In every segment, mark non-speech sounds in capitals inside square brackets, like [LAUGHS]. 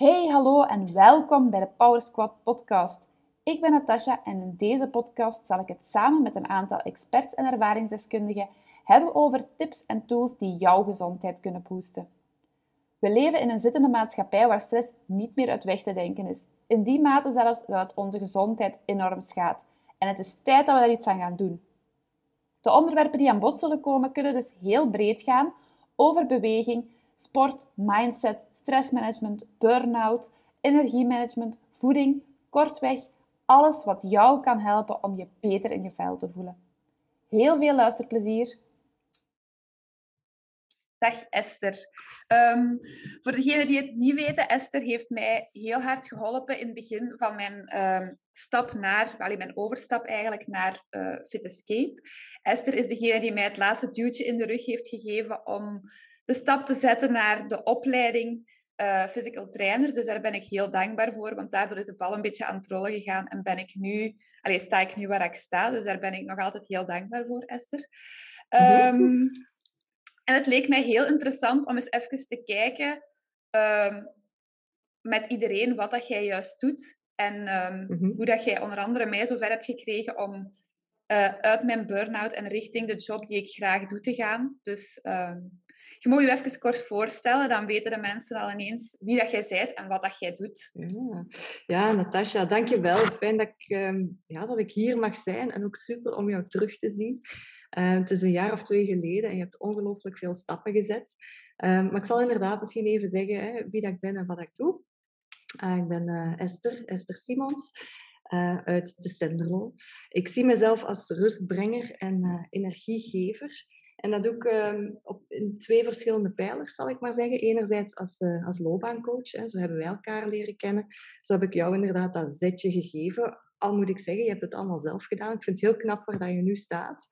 Hey, hallo en welkom bij de Power Squad podcast. Ik ben Natasha en in deze podcast zal ik het samen met een aantal experts en ervaringsdeskundigen hebben over tips en tools die jouw gezondheid kunnen boosten. We leven in een zittende maatschappij waar stress niet meer uit weg te denken is. In die mate zelfs dat het onze gezondheid enorm schaadt. En het is tijd dat we daar iets aan gaan doen. De onderwerpen die aan bod zullen komen kunnen dus heel breed gaan over beweging, sport, mindset, stressmanagement, burn-out, energiemanagement, voeding, kortweg alles wat jou kan helpen om je beter in je vel te voelen. Heel veel luisterplezier! Dag Esther. Um, voor degenen die het niet weten, Esther heeft mij heel hard geholpen in het begin van mijn um, stap naar, wel mijn overstap eigenlijk naar uh, Fit Escape. Esther is degene die mij het laatste duwtje in de rug heeft gegeven om de stap te zetten naar de opleiding uh, physical trainer. Dus daar ben ik heel dankbaar voor, want daardoor is de bal een beetje aan het rollen gegaan en ben ik nu, allez, sta ik nu waar ik sta. Dus daar ben ik nog altijd heel dankbaar voor, Esther. Um, en het leek mij heel interessant om eens even te kijken um, met iedereen wat dat jij juist doet. En um, mm-hmm. hoe dat jij onder andere mij zover hebt gekregen om uh, uit mijn burn-out en richting de job die ik graag doe te gaan. Dus um, je moet je even kort voorstellen, dan weten de mensen al ineens wie dat jij bent en wat dat jij doet. Ja, ja Natasja, dankjewel. Fijn dat ik, ja, dat ik hier mag zijn en ook super om jou terug te zien. Uh, het is een jaar of twee geleden en je hebt ongelooflijk veel stappen gezet. Uh, maar ik zal inderdaad misschien even zeggen hè, wie dat ik ben en wat ik doe. Uh, ik ben eh, Esther, Esther Simons uit de Stenderlo. Ik zie mezelf als rustbrenger en energiegever. En dat doe ik ehm, op, in twee verschillende pijlers, zal ik maar zeggen. Enerzijds als, als loopbaancoach, hè, zo hebben wij elkaar leren kennen. Zo heb ik jou inderdaad dat zetje gegeven. Al moet ik zeggen, je hebt het allemaal zelf gedaan. Ik vind het heel knap waar dat je nu staat.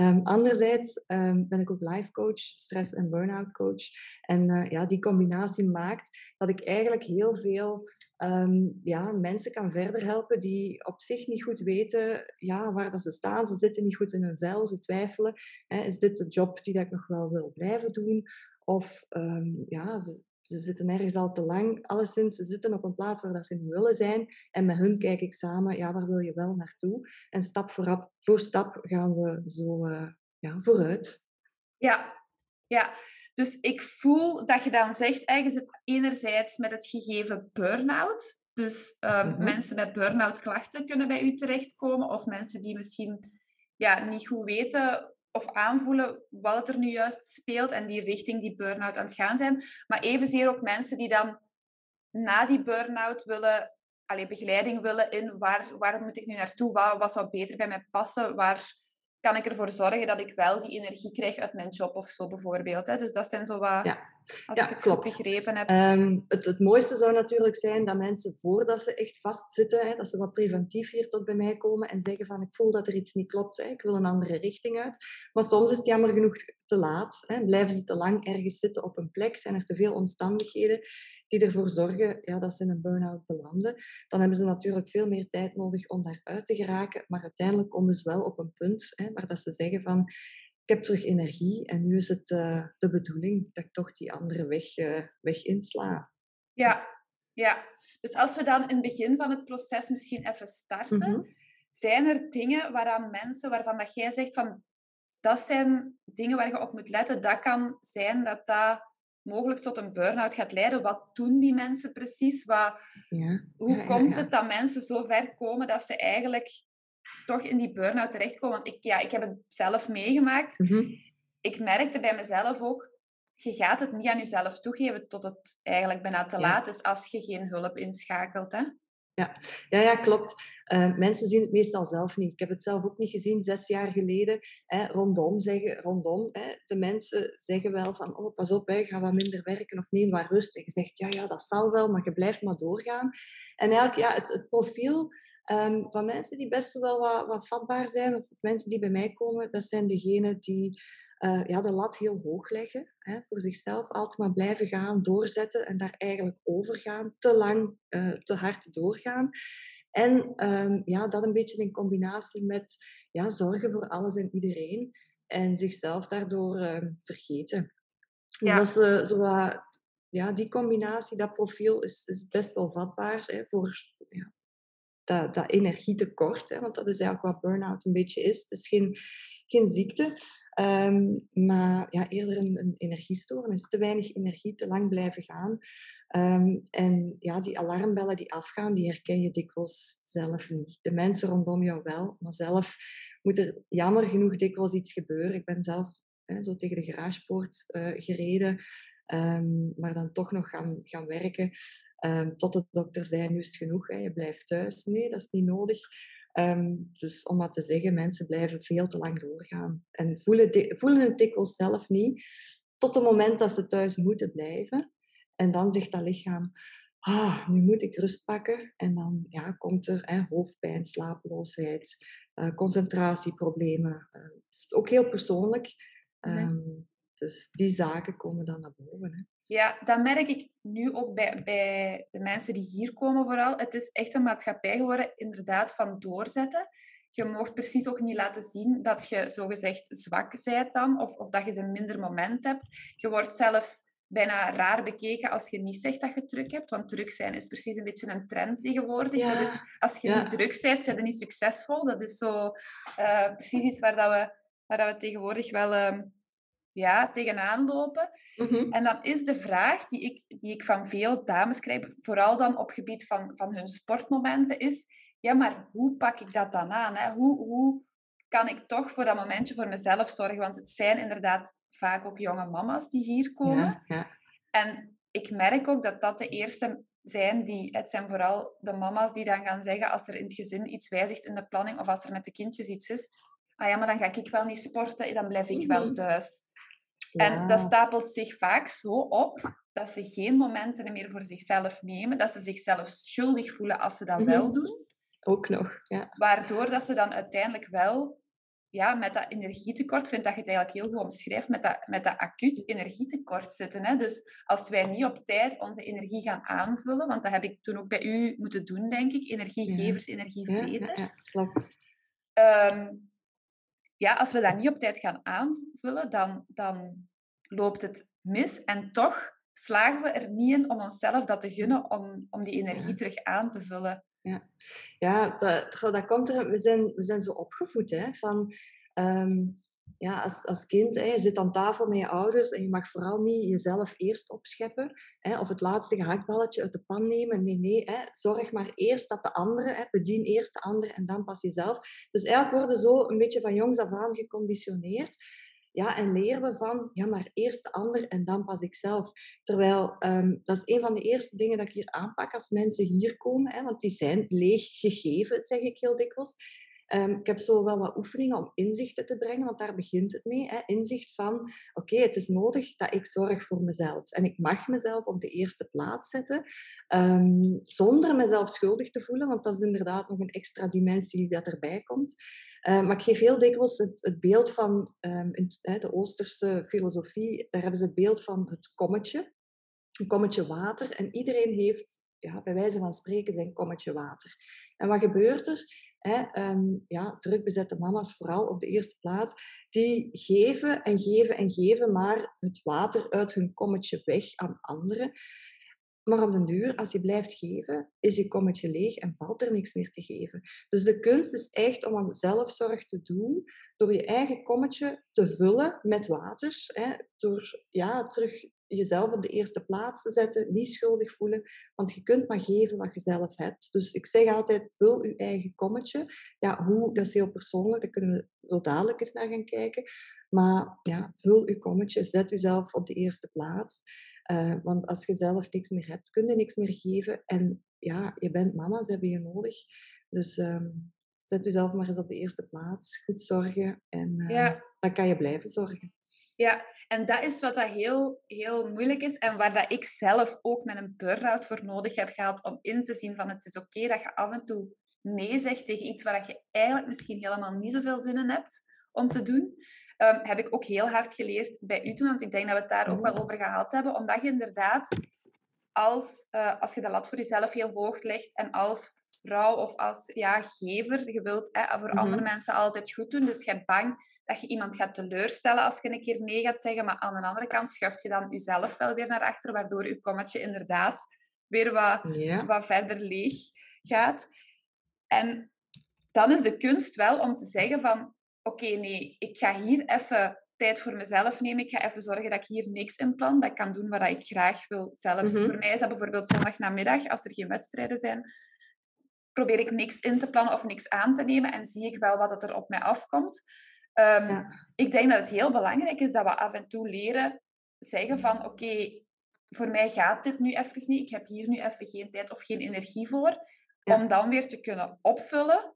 Um, anderzijds um, ben ik ook life coach, stress- en burn-out coach. En uh, ja, die combinatie maakt dat ik eigenlijk heel veel um, ja, mensen kan verder helpen die op zich niet goed weten ja, waar dat ze staan. Ze zitten niet goed in hun vel, ze twijfelen. Hè, is dit de job die dat ik nog wel wil blijven doen? Of ja, ze, ze zitten ergens al te lang. Alleszins, ze zitten op een plaats waar dat ze niet willen zijn. En met hun kijk ik samen, ja, waar wil je wel naartoe? En stap voor, voor stap gaan we zo uh, ja, vooruit. Ja, ja, dus ik voel dat je dan zegt, eigenlijk zit enerzijds met het gegeven burn-out. Dus um, mm-hmm. mensen met burn-out klachten kunnen bij u terechtkomen. Of mensen die misschien ja, niet goed weten of aanvoelen wat er nu juist speelt en die richting die burn-out aan het gaan zijn. Maar evenzeer ook mensen die dan na die burn-out willen, alleen begeleiding willen in waar, waar moet ik nu naartoe, wat, wat zou beter bij mij passen, waar kan ik ervoor zorgen dat ik wel die energie krijg uit mijn job of zo bijvoorbeeld. Hè? Dus dat zijn zo wat, ja. als ja, ik het klopt. goed begrepen heb. Um, het, het mooiste zou natuurlijk zijn dat mensen voordat ze echt vastzitten, hè, dat ze wat preventief hier tot bij mij komen en zeggen van ik voel dat er iets niet klopt, hè, ik wil een andere richting uit. Maar soms is het jammer genoeg te laat. Hè. Blijven ze te lang ergens zitten op een plek, zijn er te veel omstandigheden die ervoor zorgen ja, dat ze in een burn-out belanden. Dan hebben ze natuurlijk veel meer tijd nodig om daaruit te geraken. Maar uiteindelijk komen ze wel op een punt hè, waar dat ze zeggen van ik heb terug energie en nu is het uh, de bedoeling dat ik toch die andere weg, uh, weg insla. Ja, ja, dus als we dan in het begin van het proces misschien even starten, mm -hmm. zijn er dingen waaraan mensen, waarvan dat jij zegt van dat zijn dingen waar je op moet letten. Dat kan zijn dat dat mogelijk tot een burn-out gaat leiden. Wat doen die mensen precies? Wat, ja. Hoe ja, komt het dat mensen zo ver komen dat ze eigenlijk toch in die burn-out terechtkomen? Want ik, ja, ik heb het zelf meegemaakt. Mm -hmm. Ik merkte bij mezelf ook, je gaat het niet aan jezelf toegeven tot het eigenlijk bijna te laat is als je geen hulp inschakelt. Hè? Ja, ja, ja klopt. Uh, mensen zien het meestal zelf niet. Ik heb het zelf ook niet gezien zes jaar geleden. Hè, rondom zeggen, rondom. Hè, de mensen zeggen wel van, oh, pas op, hè, ga wat minder werken of neem wat rust. En je zegt, ja, ja, dat zal wel, maar je blijft maar doorgaan. En eigenlijk, ja, het, het profiel um, van mensen die best wel wat, wat vatbaar zijn, of, of mensen die bij mij komen, dat zijn degenen die uh, ja, de lat heel hoog leggen. Hè, voor zichzelf altijd maar blijven gaan, doorzetten en daar eigenlijk overgaan. Te lang, uh, te hard doorgaan. En um, ja, dat een beetje in combinatie met ja, zorgen voor alles en iedereen. En zichzelf daardoor uh, vergeten. Dus ja. dat is zo wat ja, die combinatie, dat profiel is, is best wel vatbaar hè, voor ja, dat, dat energietekort. Hè, want dat is eigenlijk wat burn-out een beetje is. Het is geen, geen ziekte, ehm, maar ja, eerder een, een energiestoornis. Te weinig energie, te lang blijven gaan. Ehm, en ja, die alarmbellen die afgaan, die herken je dikwijls zelf niet. De mensen rondom jou wel, maar zelf moet er jammer genoeg dikwijls iets gebeuren. Ik ben zelf hè, zo tegen de garagepoort uh, gereden, um, maar dan toch nog gaan, gaan werken. Tot de dokter zei, nu is het genoeg, hè, je blijft thuis. Nee, dat is niet nodig. Dus om maar te zeggen, mensen blijven veel te lang doorgaan. En voelen, voelen het dikwijls zelf niet, tot het moment dat ze thuis moeten blijven. En dan zegt dat lichaam, ah, nu moet ik rust pakken. En dan ja, komt er hè, hoofdpijn, slapeloosheid, uh, concentratieproblemen. Uh, ook heel persoonlijk. Um, dus die zaken komen dan naar boven. Hè. Ja, dat merk ik nu ook bij, bij de mensen die hier komen vooral. Het is echt een maatschappij geworden, inderdaad, van doorzetten. Je mocht precies ook niet laten zien dat je zogezegd zwak bent dan, of, of dat je een minder moment hebt. Je wordt zelfs bijna raar bekeken als je niet zegt dat je druk hebt. Want druk zijn is precies een beetje een trend tegenwoordig. Ja. Dat is, als je niet druk bent, zijn je niet succesvol. Dat is zo uh, precies iets waar, dat we, waar dat we tegenwoordig wel uh, ja, tegenaan lopen. Mm En dan is de vraag die ik, die ik van veel dames krijg, vooral dan op gebied van, van hun sportmomenten, is... Ja, maar hoe pak ik dat dan aan? Hè? Hoe, hoe kan ik toch voor dat momentje voor mezelf zorgen? Want het zijn inderdaad vaak ook jonge mama's die hier komen. Ja, ja. En ik merk ook dat dat de eerste zijn die... Het zijn vooral de mama's die dan gaan zeggen als er in het gezin iets wijzigt in de planning of als er met de kindjes iets is. Ah ja, maar dan ga ik wel niet sporten, dan blijf ik wel mhm. En dat stapelt zich vaak zo op dat ze geen momenten meer voor zichzelf nemen, dat ze zichzelf schuldig voelen als ze dat mhm. wel doen. Ook nog, ja. Waardoor dat ze dan uiteindelijk wel ja, met dat energietekort, vind dat je het eigenlijk heel goed omschrijft, met dat, met dat acuut energietekort zitten. Hè? Dus als wij niet op tijd onze energie gaan aanvullen, want dat heb ik toen ook bij u moeten doen, denk ik, energiegevers, ja. energievreters. Ja, ja, klopt. Ehm, ja, als we dat niet op tijd gaan aanvullen, dan, dan loopt het mis. En toch slagen we er niet in om onszelf dat te gunnen om, om die energie terug aan te vullen ja. ja dat, dat komt er. We zijn, we zijn zo opgevoed hè, van. Ehm, ja, als, als kind, hè, je zit aan tafel met je ouders en je mag vooral niet jezelf eerst opscheppen hè, of het laatste gehaktballetje uit de pan nemen. Nee, nee, hè, zorg maar eerst dat de andere, hè, bedien eerst de andere en dan pas jezelf. Dus eigenlijk worden zo een beetje van jongs af aan geconditioneerd. Ja, en leren we van, ja, maar eerst de ander en dan pas ik zelf. Terwijl, um, dat is een van de eerste dingen dat ik hier aanpak als mensen hier komen, hè, want die zijn leeg gegeven, zeg ik heel dikwijls. Um, ik heb zo wel wat oefeningen om inzichten te brengen, want daar begint het mee. Hè. Inzicht van, oké, het is nodig dat ik zorg voor mezelf. En ik mag mezelf op de eerste plaats zetten, um, zonder mezelf schuldig te voelen, want dat is inderdaad nog een extra dimensie die dat erbij komt. Uh, maar ik geef heel dikwijls het, het beeld van in de Oosterse filosofie, daar hebben ze het beeld van het kommetje. Een kommetje water. En iedereen heeft, ja, bij wijze van spreken, zijn kommetje water. En wat gebeurt er? Hè, um, ja, drukbezette mama's vooral op de eerste plaats, die geven en geven en geven maar het water uit hun kommetje weg aan anderen. Maar op den duur, als je blijft geven, is je kommetje leeg en valt er niks meer te geven. Dus de kunst is echt om aan zelfzorg te doen, door je eigen kommetje te vullen met water. Hè, door ja, terug jezelf op de eerste plaats te zetten, niet schuldig voelen, want je kunt maar geven wat je zelf hebt. Dus ik zeg altijd, vul je eigen kommetje. Ja, hoe, dat is heel persoonlijk, daar kunnen we zo dadelijk eens naar gaan kijken. Maar ja, vul je kommetje, zet jezelf op de eerste plaats. Uh, want als je zelf niks meer hebt, kun je niks meer geven. En ja, je bent mama, ze hebben je nodig. Dus um, zet jezelf maar eens op de eerste plaats. Goed zorgen en uh, dan kan je blijven zorgen. Ja, en dat is wat dat heel, heel moeilijk is en waar dat ik zelf ook met een burn-out voor nodig heb gehad om in te zien van het is oké dat je af en toe nee zegt tegen iets waar je eigenlijk misschien helemaal niet zoveel zin in hebt om te doen. Um, heb ik ook heel hard geleerd bij u toen, want ik denk dat we het daar ook wel mm. over gehad hebben. Omdat je inderdaad, als, uh, als je de lat voor jezelf heel hoog legt en als vrouw of als ja, gever. Je wilt hè, voor andere mhm. mensen altijd goed doen. Dus je bent bang dat je iemand gaat teleurstellen als je een keer nee gaat zeggen. Maar aan de andere kant schuift je dan jezelf wel weer naar achter, waardoor je kommetje inderdaad weer wat, wat verder leeg gaat. En dan is de kunst wel om te zeggen van... Oké, nee, ik ga hier even tijd voor mezelf nemen. Ik ga even zorgen dat ik hier niks in plan. Dat ik kan doen wat ik graag wil. Zelfs mhm. voor mij is dat bijvoorbeeld zondagnamiddag, als er geen wedstrijden zijn, probeer ik niks in te plannen of niks aan te nemen en zie ik wel wat er op mij afkomt. Ehm, ik denk dat het heel belangrijk is dat we af en toe leren zeggen van oké, voor mij gaat dit nu even niet. Ik heb hier nu even geen tijd of geen energie voor. Om dan weer te kunnen opvullen.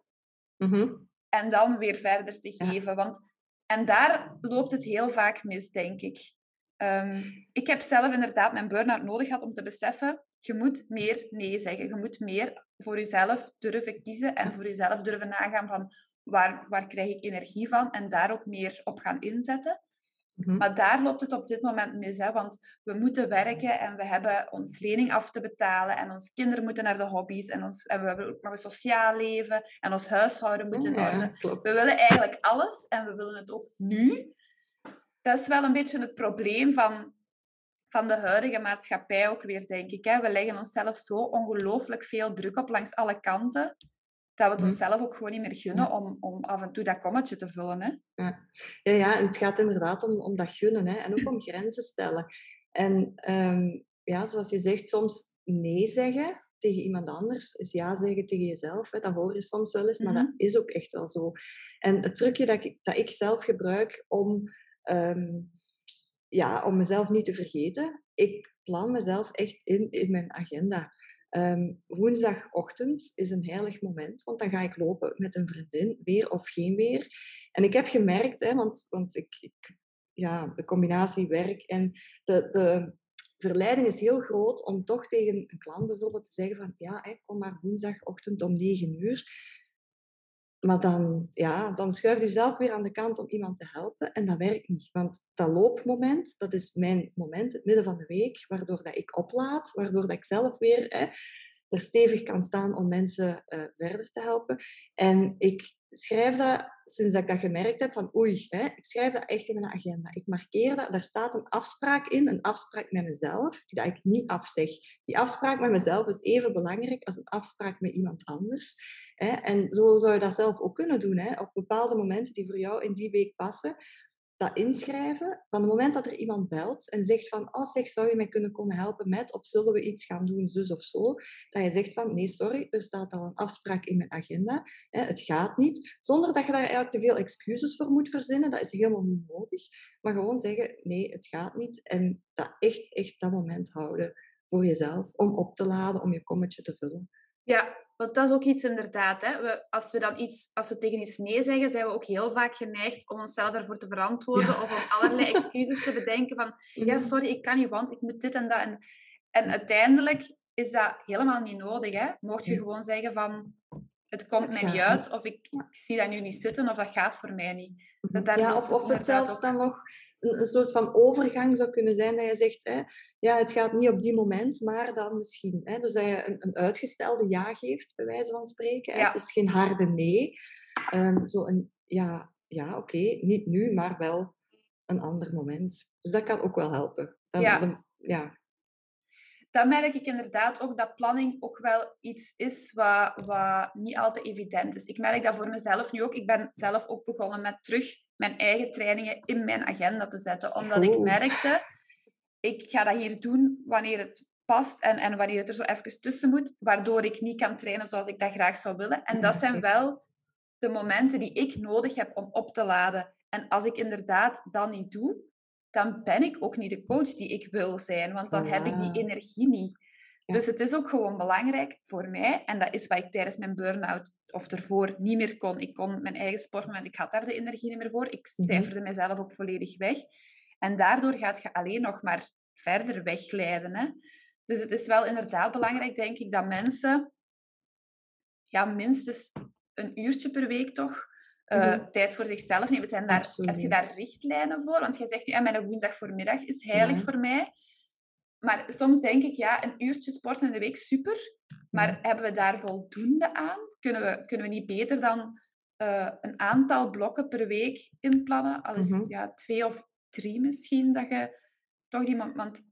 Mhm. En dan weer verder te geven. Want en daar loopt het heel vaak mis, denk ik. Ehm, ik heb zelf inderdaad mijn burn-out nodig gehad om te beseffen, je moet meer nee zeggen. Je moet meer voor jezelf durven kiezen en voor jezelf durven nagaan van waar, waar krijg ik energie van en daar ook meer op gaan inzetten. Mhm. Maar daar loopt het op dit moment mis, hè, want we moeten werken en we hebben ons lening af te betalen en onze kinderen moeten naar de hobby's en, ons, en we hebben ook nog een sociaal leven en ons huishouden moet in orde. we willen eigenlijk alles en we willen het ook nu. Dat is wel een beetje het probleem van, van de huidige maatschappij ook weer, denk ik. Hè. We leggen onszelf zo ongelooflijk veel druk op langs alle kanten dat we het mhm. onszelf ook gewoon niet meer gunnen om, om af en toe dat kommetje te vullen. Hè? Ja. Ja, ja, en het gaat inderdaad om, om dat gunnen hè? en ook om grenzen stellen. En um, ja, zoals je zegt, soms nee zeggen tegen iemand anders is ja zeggen tegen jezelf. Hè? Dat hoor je soms wel eens, maar dat mhm. is ook echt wel zo. En het trucje dat ik, dat ik zelf gebruik om, um, ja, om mezelf niet te vergeten, ik plan mezelf echt in in mijn agenda. Um, woensdagochtend is een heilig moment, want dan ga ik lopen met een vriendin, weer of geen weer. En ik heb gemerkt, hè, want, want ik, ik ja, de combinatie werk en de, de verleiding is heel groot om toch tegen een klant bijvoorbeeld te zeggen van ja, kom maar woensdagochtend om 9 uur. Maar dan, ja, dan schuif je zelf weer aan de kant om iemand te helpen en dat werkt niet. Want dat loopmoment, dat is mijn moment, het midden van de week, waardoor dat ik oplaad, waardoor dat ik zelf weer hè, er stevig kan staan om mensen uh, verder te helpen. En ik schrijf dat, sinds dat ik dat gemerkt heb, van oei, hè, ik schrijf dat echt in mijn agenda. Ik markeer dat, daar staat een afspraak in, een afspraak met mezelf, die dat ik niet afzeg. Die afspraak met mezelf is even belangrijk als een afspraak met iemand anders. Hè. En zo zou je dat zelf ook kunnen doen, hè, op bepaalde momenten die voor jou in die week passen dat inschrijven, van het moment dat er iemand belt en zegt van, oh zeg, zou je mij kunnen komen helpen met, of zullen we iets gaan doen, zus of zo, dat je zegt van, nee, sorry, er staat al een afspraak in mijn agenda, hè, het gaat niet, zonder dat je daar eigenlijk te veel excuses voor moet verzinnen, dat is helemaal niet nodig, maar gewoon zeggen, nee, het gaat niet, en dat echt, echt dat moment houden voor jezelf, om op te laden, om je kommetje te vullen. Ja, want dat is ook iets inderdaad. Hè. We, als, we dan iets, als we tegen iets nee zeggen, zijn we ook heel vaak geneigd om onszelf daarvoor te verantwoorden of om allerlei [LAUGHS] excuses te bedenken van ja, sorry, ik kan niet, want ik moet dit en dat. En, en uiteindelijk is dat helemaal niet nodig. Hè. Mocht je gewoon zeggen van het komt mij niet uit of ik, ik, zie dat nu niet zitten of dat gaat voor mij niet. Mhm. ja, of, of het zelfs dan nog een, een, soort van overgang zou kunnen zijn dat je zegt, hè, ja, het gaat niet op die moment, maar dan misschien. Hè, dus dat je een, een uitgestelde ja geeft, bij wijze van spreken. Hè. Het is geen harde nee. Um, zo een, ja, ja oké, niet nu, maar wel een ander moment. Dus dat kan ook wel helpen. Dan, ja. ja. Dan merk ik inderdaad ook dat planning ook wel iets is wat, wat niet altijd evident is. Ik merk dat voor mezelf nu ook. Ik ben zelf ook begonnen met terug mijn eigen trainingen in mijn agenda te zetten. Omdat ik merkte, ik ga dat hier doen wanneer het past en, en wanneer het er zo even tussen moet, waardoor ik niet kan trainen zoals ik dat graag zou willen. En dat zijn wel de momenten die ik nodig heb om op te laden. En als ik inderdaad dat niet doe, dan ben ik ook niet de coach die ik wil zijn, want dan heb ik die energie niet. Dus het is ook gewoon belangrijk voor mij, en dat is wat ik tijdens mijn burn-out of ervoor niet meer kon. Ik kon mijn eigen sportmoment, ik had daar de energie niet meer voor. Ik mhm. cijferde mezelf ook volledig weg. En daardoor gaat je alleen nog maar verder wegglijden. Hè? Dus het is wel inderdaad belangrijk, denk ik, dat mensen ja, minstens een uurtje per week toch uh, tijd voor zichzelf nemen. Zijn daar, heb je daar richtlijnen voor? Want jij zegt nu, mijn woensdag voormiddag is heilig voor mij. Maar soms denk ik, ja, een uurtje sporten in de week, super. Maar hebben we daar voldoende aan? Kunnen we, kunnen we niet beter dan eh, een aantal blokken per week inplannen? Al is Mhm. ja, twee of drie misschien, dat je toch die... Want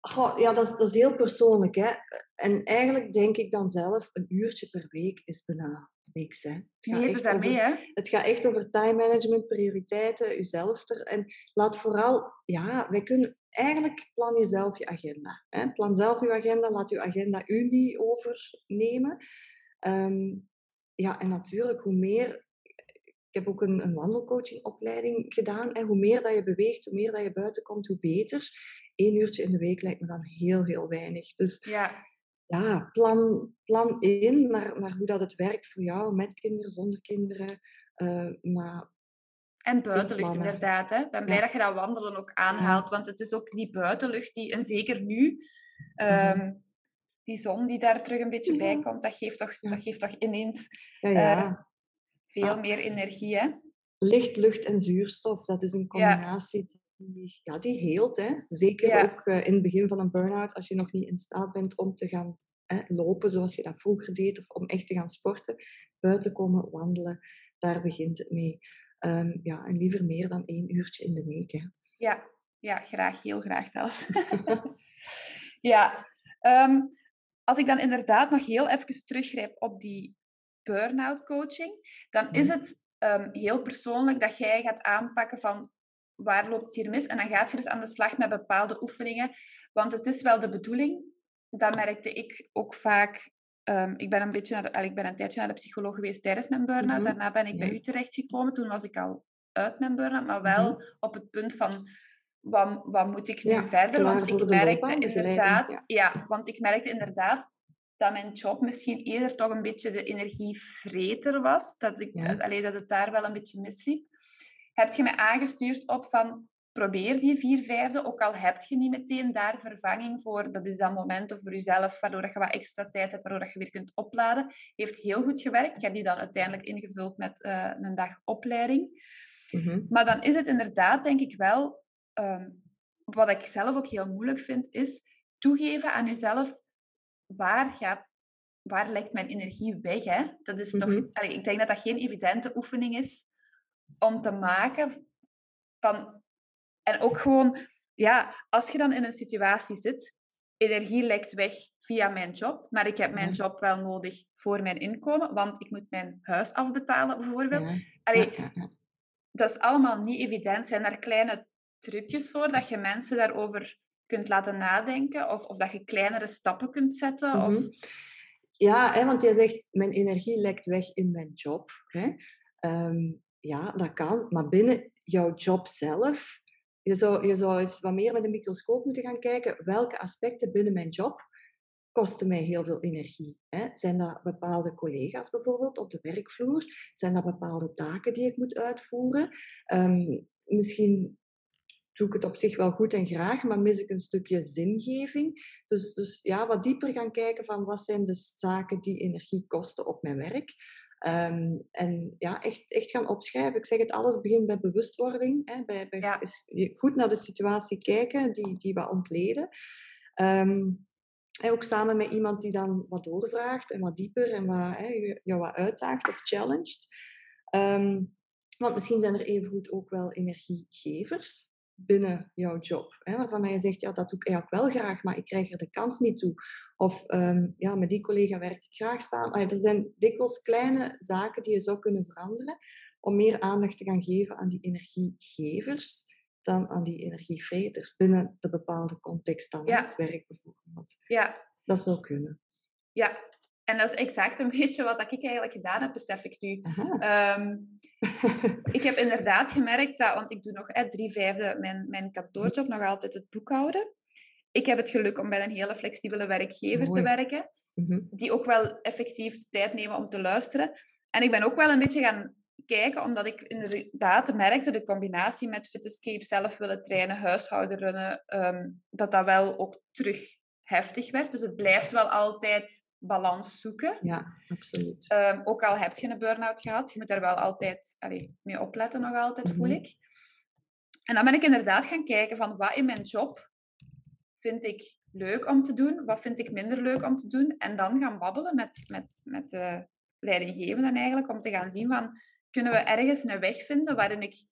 Goh, ja, dat is, dat is heel persoonlijk. Hè? En eigenlijk denk ik dan zelf, een uurtje per week is bijna niks. Hè? Het gaat het daarmee, over- hè? Het gaat echt over time management, prioriteiten, jezelf er. En laat vooral, ja, wij kunnen eigenlijk plan jezelf je agenda. Hè? Plan zelf je agenda, laat je agenda u niet overnemen. Ehm, ja, en natuurlijk, hoe meer. Ik heb ook een, een wandelcoachingopleiding gedaan. En hoe meer dat je beweegt, hoe meer dat je buiten komt, hoe beter. Eén uurtje in de week lijkt me dan heel, heel weinig. Dus Ja, ja, plan, plan in naar, naar hoe dat het werkt voor jou, met kinderen, zonder kinderen. Eh, maar en buitenlucht inderdaad. Hè? Ik ben blij Ja. dat je dat wandelen ook aanhaalt, want het is ook die buitenlucht die, en zeker nu, ehm, die zon die daar terug een beetje bij Ja. komt, dat geeft toch, dat geeft toch ineens Eh, veel Ja. meer energie. Hè? licht, lucht en zuurstof, dat is een combinatie ja, die heelt. Hè. Zeker Ja. ook eh, in het begin van een burn-out, als je nog niet in staat bent om te gaan hè, lopen zoals je dat vroeger deed, of om echt te gaan sporten, buiten komen, wandelen, daar begint het mee. Ehm, ja, en liever meer dan één uurtje in de week. Hè. Ja, ja, graag, heel graag zelfs. [LAUGHS] ja, ehm, als ik dan inderdaad nog heel even teruggrijp op die burn-out coaching, dan is Ja. het ehm, heel persoonlijk dat jij gaat aanpakken van waar loopt het hier mis? En dan gaat je dus aan de slag met bepaalde oefeningen. Want het is wel de bedoeling, dat merkte ik ook vaak. ehm, ik, ben een beetje naar de, ik ben een tijdje naar de psycholoog geweest tijdens mijn burn-out. Mhm. Daarna ben ik bij u terechtgekomen. Toen was ik al uit mijn burn-out, maar wel op het punt van wat, wat moet ik nu Ja, verder? Want ik merkte inderdaad, ja. ja. want ik merkte inderdaad dat mijn job misschien eerder toch een beetje de energievreter was. Dat, ik, Ja. allee, dat het daar wel een beetje misliep. Heb je mij aangestuurd op van probeer die vier vijfde, ook al heb je niet meteen daar vervanging voor. Dat is dan momenten voor jezelf, waardoor dat je wat extra tijd hebt, waardoor dat je weer kunt opladen. Heeft heel goed gewerkt. Ik heb die dan uiteindelijk ingevuld met eh, een dag opleiding. Mhm. Maar dan is het inderdaad, denk ik wel, ehm, wat ik zelf ook heel moeilijk vind, is toegeven aan jezelf waar gaat, waar lekt mijn energie weg. Hè? Dat is toch, Mhm. allee, ik denk dat dat geen evidente oefening is om te maken. Van, en ook gewoon, ja, als je dan in een situatie zit, energie lekt weg via mijn job, maar ik heb mijn job wel nodig voor mijn inkomen, want ik moet mijn huis afbetalen bijvoorbeeld. Allee, dat is allemaal niet evident. Zijn er kleine trucjes voor dat je mensen daarover kunt laten nadenken? Of, of dat je kleinere stappen kunt zetten? Of... Mhm. Ja, hè, want jij zegt, mijn energie lekt weg in mijn job. Hè? Ehm, ja, dat kan. Maar binnen jouw job zelf, je zou, je zou eens wat meer met een microscoop moeten gaan kijken. Welke aspecten binnen mijn job kosten mij heel veel energie? Hè? Zijn dat bepaalde collega's bijvoorbeeld op de werkvloer? Zijn dat bepaalde taken die ik moet uitvoeren? Ehm, misschien doe ik het op zich wel goed en graag, maar mis ik een stukje zingeving. Dus, dus ja, wat dieper gaan kijken van wat zijn de zaken die energie kosten op mijn werk. Ehm, en ja, echt, echt gaan opschrijven. Ik zeg het, alles begint bij bewustwording. Hè, bij, bij Ja. goed naar de situatie kijken, die, die wat ontleden. Ehm, en ook samen met iemand die dan wat doorvraagt en wat dieper en wat, hè, jou wat uitdaagt of challenged. Ehm, want misschien zijn er evengoed ook wel energiegevers binnen jouw job. Hè, waarvan je zegt, ja, dat doe ik eigenlijk wel graag, maar ik krijg er de kans niet toe. Of ehm, ja, met die collega werk ik graag samen. Allee, er zijn dikwijls kleine zaken die je zou kunnen veranderen om meer aandacht te gaan geven aan die energiegevers dan aan die energievreters binnen de bepaalde context dan Ja. het werk bijvoorbeeld. Ja, Dat zou kunnen. ja. En dat is exact een [LAUGHS] beetje wat ik eigenlijk gedaan heb, besef ik nu. Ehm, [LAUGHS] ik heb inderdaad gemerkt dat, want ik doe nog drie vijfde mijn, mijn kantoorjob, nog altijd het boekhouden. Ik heb het geluk om bij een hele flexibele werkgever te werken. Mhm. die ook wel effectief de tijd nemen om te luisteren. En ik ben ook wel een beetje gaan kijken, omdat ik inderdaad merkte de combinatie met Fitescape, zelf willen trainen, huishouden runnen, ehm, dat dat wel ook terug heftig werd. Dus het blijft wel altijd balans zoeken. Ja, absoluut. Ehm, ook al heb je een burn-out gehad, je moet daar wel altijd allee, mee opletten, nog altijd, voel Mhm. ik. En dan ben ik inderdaad gaan kijken van wat in mijn job vind ik leuk om te doen? Wat vind ik minder leuk om te doen? En dan gaan babbelen met, met, met de leidinggevenden eigenlijk, om te gaan zien van, kunnen we ergens een weg vinden waarin ik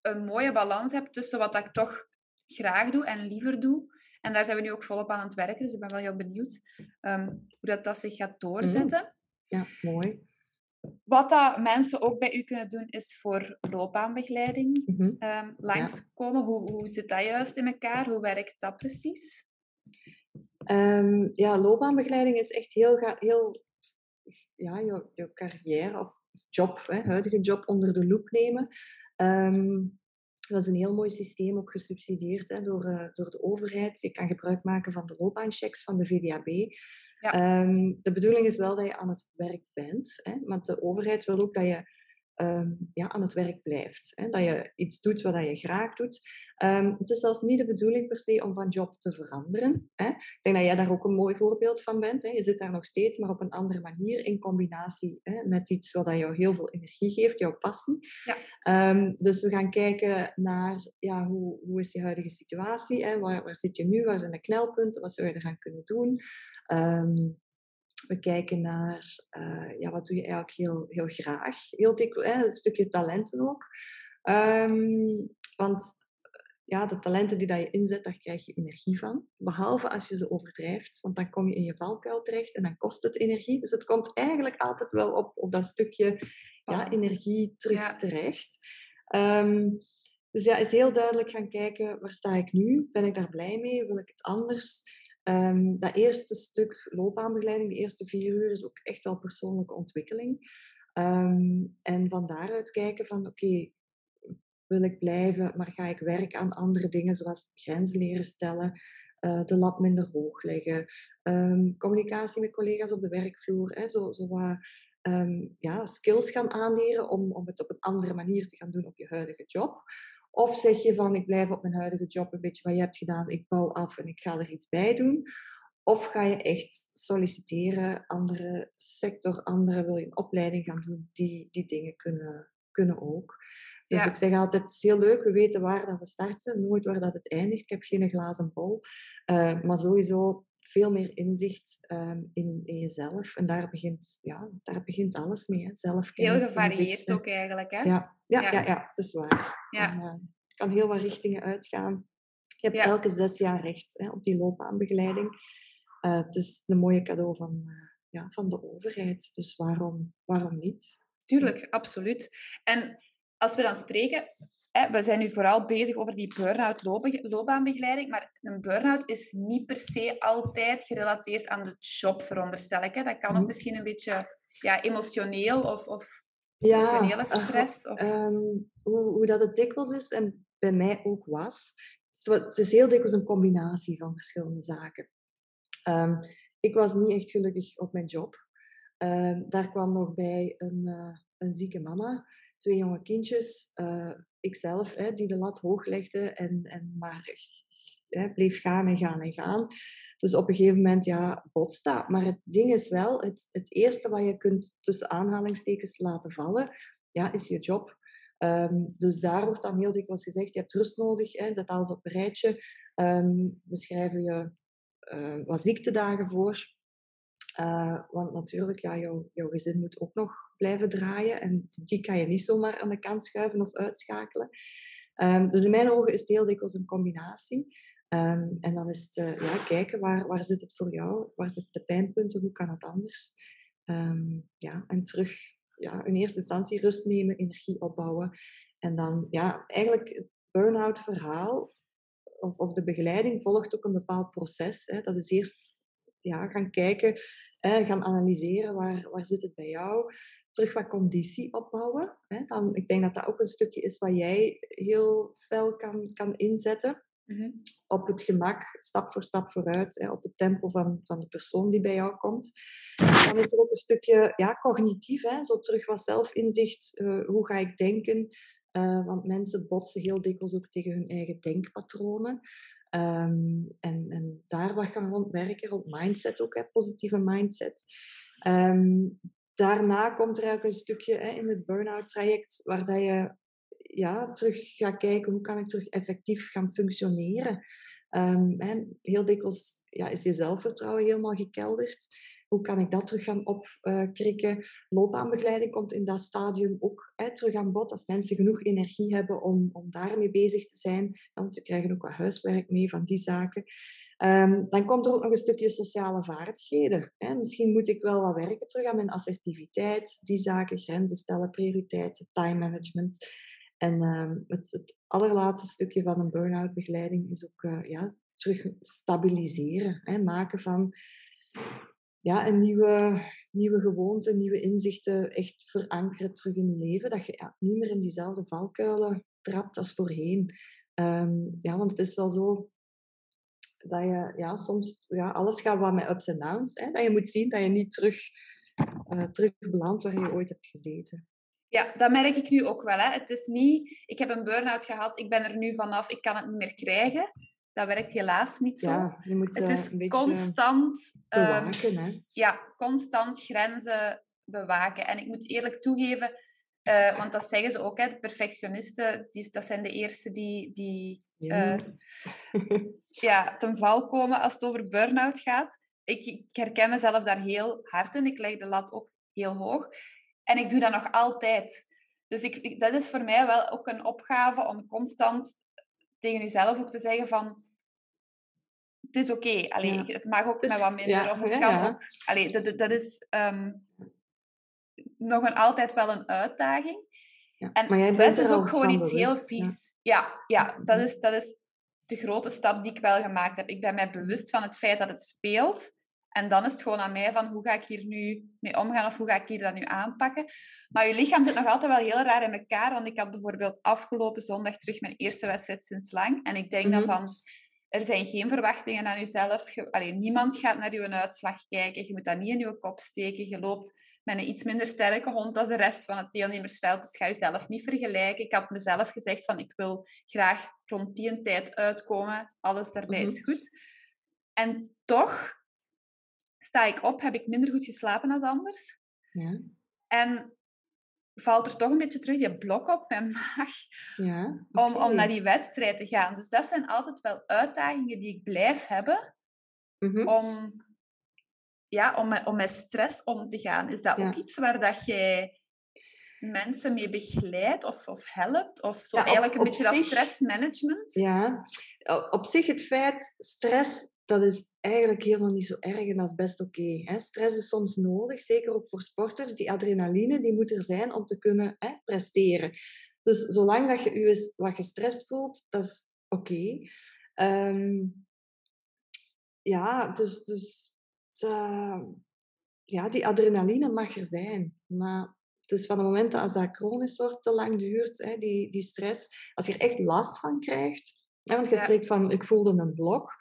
een mooie balans heb tussen wat ik toch graag doe en liever doe. En daar zijn we nu ook volop aan het werken, dus ik ben wel heel benieuwd um, hoe dat, dat zich gaat doorzetten. Ja, mooi. Wat dat mensen ook bij u kunnen doen, is voor loopbaanbegeleiding mm -hmm. langskomen. Hoe, hoe zit dat juist in elkaar? Hoe werkt dat precies? Um, ja, loopbaanbegeleiding is echt heel, heel ja, je, je carrière of job, hè, huidige job onder de loep nemen. Um, dat is een heel mooi systeem, ook gesubsidieerd hè, door, uh, door de overheid. Je kan gebruik maken van de loopbaanchecks van de VDAB. Ja. Um, de bedoeling is wel dat je aan het werk bent, hè, maar de overheid wil ook dat je Ehm, ja, aan het werk blijft. Hè? Dat je iets doet wat je graag doet. Um, het is zelfs niet de bedoeling per se om van job te veranderen. Hè? Ik denk dat jij daar ook een mooi voorbeeld van bent. Hè? Je zit daar nog steeds, maar op een andere manier in combinatie hè, met iets wat jou heel veel energie geeft, jouw passie. Ja. Um, dus we gaan kijken naar ja, hoe, hoe is je huidige situatie? Hè? Waar, waar zit je nu? Waar zijn de knelpunten? Wat zou je eraan kunnen doen? We kijken naar uh, ja, wat doe je eigenlijk heel, heel graag. Heel dik, een stukje talenten ook. Um, want ja, de talenten die dat je inzet, daar krijg je energie van. Behalve als je ze overdrijft, want dan kom je in je valkuil terecht en dan kost het energie. Dus het komt eigenlijk altijd wel op, op dat stukje ja, energie terug terecht. Um, dus ja, is heel duidelijk gaan kijken, waar sta ik nu? Ben ik daar blij mee? Wil ik het anders? Um, dat eerste stuk loopbaanbegeleiding, de eerste vier uur, is ook echt wel persoonlijke ontwikkeling. Um, en van daaruit kijken van, oké, wil ik blijven, maar ga ik werken aan andere dingen, zoals grenzen leren stellen, uh, de lat minder hoog leggen, um, communicatie met collega's op de werkvloer, hè, zo, zo wat ja, skills gaan aanleren om, om het op een andere manier te gaan doen op je huidige job. Of zeg je van, ik blijf op mijn huidige job een beetje wat je hebt gedaan, ik bouw af en ik ga er iets bij doen. Of ga je echt solliciteren, andere sector, andere, wil je een opleiding gaan doen, die, die dingen kunnen, kunnen ook. Dus ik zeg altijd, het is heel leuk, we weten waar dat we starten, nooit waar dat het eindigt. Ik heb geen glazen bol. Uh, maar sowieso veel meer inzicht ehm, in, in jezelf. En daar begint, ja, daar begint alles mee. Zelfkennis. Heel gevarieerd ook eigenlijk, hè? Ja, ja, ja. ja, dat is waar. Ja. En, uh, kan heel wat richtingen uitgaan. Je hebt elke zes jaar recht hè, op die loopbaanbegeleiding. Uh, het is een mooie cadeau van, uh, ja, van de overheid. Dus waarom, waarom niet? Tuurlijk, absoluut. En als we dan spreken, we zijn nu vooral bezig over die burn-out loopbaanbegeleiding, maar een burn-out is niet per se altijd gerelateerd aan de job, veronderstel ik. Hè. Dat kan ook mm. misschien een beetje ja, emotioneel of, of ja, emotionele stress. Of... Ehm, hoe, hoe dat het dikwijls is en bij mij ook was. Het is heel dikwijls een combinatie van verschillende zaken. Um, ik was niet echt gelukkig op mijn job. Um, daar kwam nog bij een, uh, een zieke mama, twee jonge kindjes. Uh, ikzelf, hè, die de lat hoog legde en, en maar hè, bleef gaan en gaan en gaan. Dus op een gegeven moment, ja, botst. Maar het ding is wel, het, het eerste wat je kunt tussen aanhalingstekens laten vallen, ja, is je job. Um, dus daar wordt dan heel dikwijls gezegd, je hebt rust nodig, hè, zet alles op een rijtje. Um, we schrijven je uh, wat ziektedagen voor. Uh, want natuurlijk, ja, jouw, jouw gezin moet ook nog blijven draaien. En die kan je niet zomaar aan de kant schuiven of uitschakelen. Um, dus in mijn ogen is het heel dikwijls een combinatie. Um, en dan is het uh, ja, kijken, waar, waar zit het voor jou? Waar zitten de pijnpunten? Hoe kan het anders? Um, ja, en terug ja, in eerste instantie rust nemen, energie opbouwen. En dan, ja, eigenlijk het burn-out verhaal of, of de begeleiding volgt ook een bepaald proces. Hè. Dat is eerst ja, gaan kijken, hè, gaan analyseren waar, waar zit het bij jou. Terug wat conditie opbouwen. Hè. Dan, ik denk dat dat ook een stukje is wat jij heel fel kan, kan inzetten. Mhm. Op het gemak, stap voor stap vooruit, hè, op het tempo van, van de persoon die bij jou komt. Dan is er ook een stukje ja, cognitief, hè, zo terug wat zelfinzicht. Uh, hoe ga ik denken? Uh, want mensen botsen heel dikwijls ook tegen hun eigen denkpatronen. Um, en, en, daar wat gaan rond werken, rond mindset ook, hè, positieve mindset. Um, daarna komt er eigenlijk een stukje hè, in het burn-out traject waar dat je ja, terug gaat kijken hoe kan ik terug effectief gaan functioneren. Um, heel dikwijls ja, is je zelfvertrouwen helemaal gekelderd. Hoe kan ik dat terug gaan opkrikken? Loopbaanbegeleiding komt in dat stadium ook hè, terug aan bod. Als mensen genoeg energie hebben om, om daarmee bezig te zijn. Want ze krijgen ook wat huiswerk mee van die zaken. Um, dan komt er ook nog een stukje sociale vaardigheden. Hè. Misschien moet ik wel wat werken terug aan mijn assertiviteit, die zaken, grenzen stellen, prioriteiten, time management. En um, het, het, allerlaatste stukje van een burn-out begeleiding is ook uh, ja, terug stabiliseren. Hè. Maken van ja, een nieuwe, nieuwe gewoonte, nieuwe inzichten echt verankeren terug in je leven. Dat je niet meer in diezelfde valkuilen trapt als voorheen. Um, ja, want het is wel zo dat je ja, soms ja, alles gaat wat met ups en downs. Hè? Dat je moet zien dat je niet terug, uh, terug belandt waar je ooit hebt gezeten. Ja, dat merk ik nu ook wel. Hè. Het is niet, ik heb een burn-out gehad, ik ben er nu vanaf, ik kan het niet meer krijgen. Dat werkt helaas niet zo. Ja, je moet het uh, is een constant... bewaken. Um, hè? Ja, constant grenzen bewaken. En ik moet eerlijk toegeven, uh, want dat zeggen ze ook, hè, de perfectionisten, die, dat zijn de eerste die, die Ja. uh, [LAUGHS] ja, ten val komen als het over burn-out gaat. Ik, ik herken mezelf daar heel hard in. Ik leg de lat ook heel hoog. En ik doe dat nog altijd. Dus ik, ik, dat is voor mij wel ook een opgave om constant tegen jezelf ook te zeggen van... Het is oké. Okay. Ja. Het mag ook met wat minder. ja, of het ja, kan ook... Allee, dat, dat is ehm, nog een, altijd wel een uitdaging. Ja. En Maar jij stress bent is ook gewoon iets heel bewust, vies. Ja, ja, dat, is, dat is de grote stap die ik wel gemaakt heb. Ik ben mij bewust van het feit dat het speelt. En dan is het gewoon aan mij van hoe ga ik hier nu mee omgaan of hoe ga ik hier dat nu aanpakken. Maar je lichaam zit nog altijd wel heel raar in elkaar. Want ik had bijvoorbeeld afgelopen zondag terug mijn eerste wedstrijd sinds lang. En ik denk dan Mhm. van, er zijn geen verwachtingen aan jezelf. Je, allee, niemand gaat naar je uitslag kijken. Je moet dat niet in je kop steken. Je loopt met een iets minder sterke hond als de rest van het deelnemersveld. Dus ga jezelf niet vergelijken. Ik had mezelf gezegd van ik wil graag rond die tijd uitkomen. Alles daarbij Mhm. is goed. En toch sta ik op, heb ik minder goed geslapen dan anders. Ja, En valt er toch een beetje terug die blok op mijn [LAUGHS] maag ja. om, om naar die wedstrijd te gaan. Dus dat zijn altijd wel uitdagingen die ik blijf hebben Mhm. om, ja, om, met, om met stress om te gaan. Is dat Ja. ook iets waar dat jij mensen mee begeleidt of, of helpt? Of zo Ja, op- eigenlijk een op beetje dat stressmanagement? Ja, op zich het feit, stress, dat is eigenlijk helemaal niet zo erg en dat is best oké. stress is soms nodig, zeker ook voor sporters. Die adrenaline, die moet er zijn om te kunnen hè, presteren. Dus zolang dat je je wat gestrest voelt, dat is oké. Ehm, ja, dus, dus eh, ja, die adrenaline mag er zijn. Maar dus van het moment dat als dat chronisch wordt, te lang duurt, hè, die, die stress, als je er echt last van krijgt, hè, want je Ja. spreekt van, ik voelde een blok,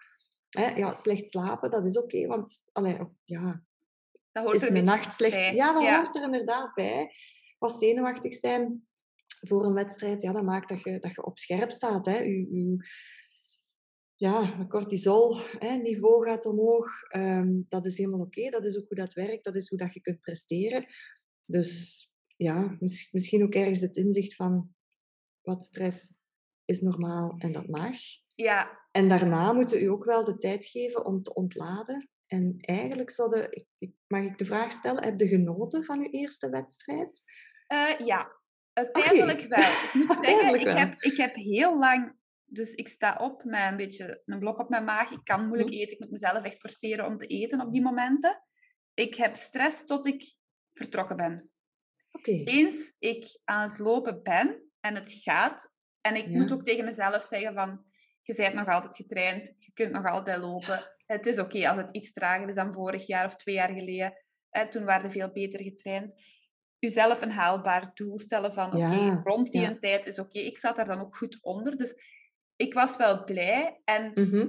hè, ja, slecht slapen, dat is oké, want allee, ja, Dat hoort is er beetje nacht slecht? bij. Ja, dat Ja. hoort er inderdaad bij. Wat zenuwachtig zijn voor een wedstrijd, ja, dat maakt dat je, dat je op scherp staat. Hè. Je, je, ja, je cortisol hè, niveau gaat omhoog. Ehm, dat is helemaal oké. Dat is ook hoe dat werkt. Dat is hoe dat je kunt presteren. Dus ja, mis- misschien ook ergens het inzicht van wat stress is normaal en dat mag. Ja, En daarna moeten u ook wel de tijd geven om te ontladen. En eigenlijk zouden, ik, ik, mag ik de vraag stellen, heb je genoten van uw eerste wedstrijd? Eh, ja, uiteindelijk wel. Ik moet [LAUGHS] zeggen, ik heb, ik heb heel lang... Dus ik sta op met een beetje een blok op mijn maag. Ik kan moeilijk Mhm. eten. Ik moet mezelf echt forceren om te eten op die momenten. Ik heb stress tot ik vertrokken ben. Oké. Eens ik aan het lopen ben en het gaat... En ik Ja. moet ook tegen mezelf zeggen van... Je bent nog altijd getraind. Je kunt nog altijd lopen. Het is oké als het iets trager is dan vorig jaar of twee jaar geleden. Hè, toen waren we veel beter getraind jezelf een haalbaar doel stellen van oké, rond die ja. een tijd is oké. Ik zat daar dan ook goed onder. Dus ik was wel blij en Mhm.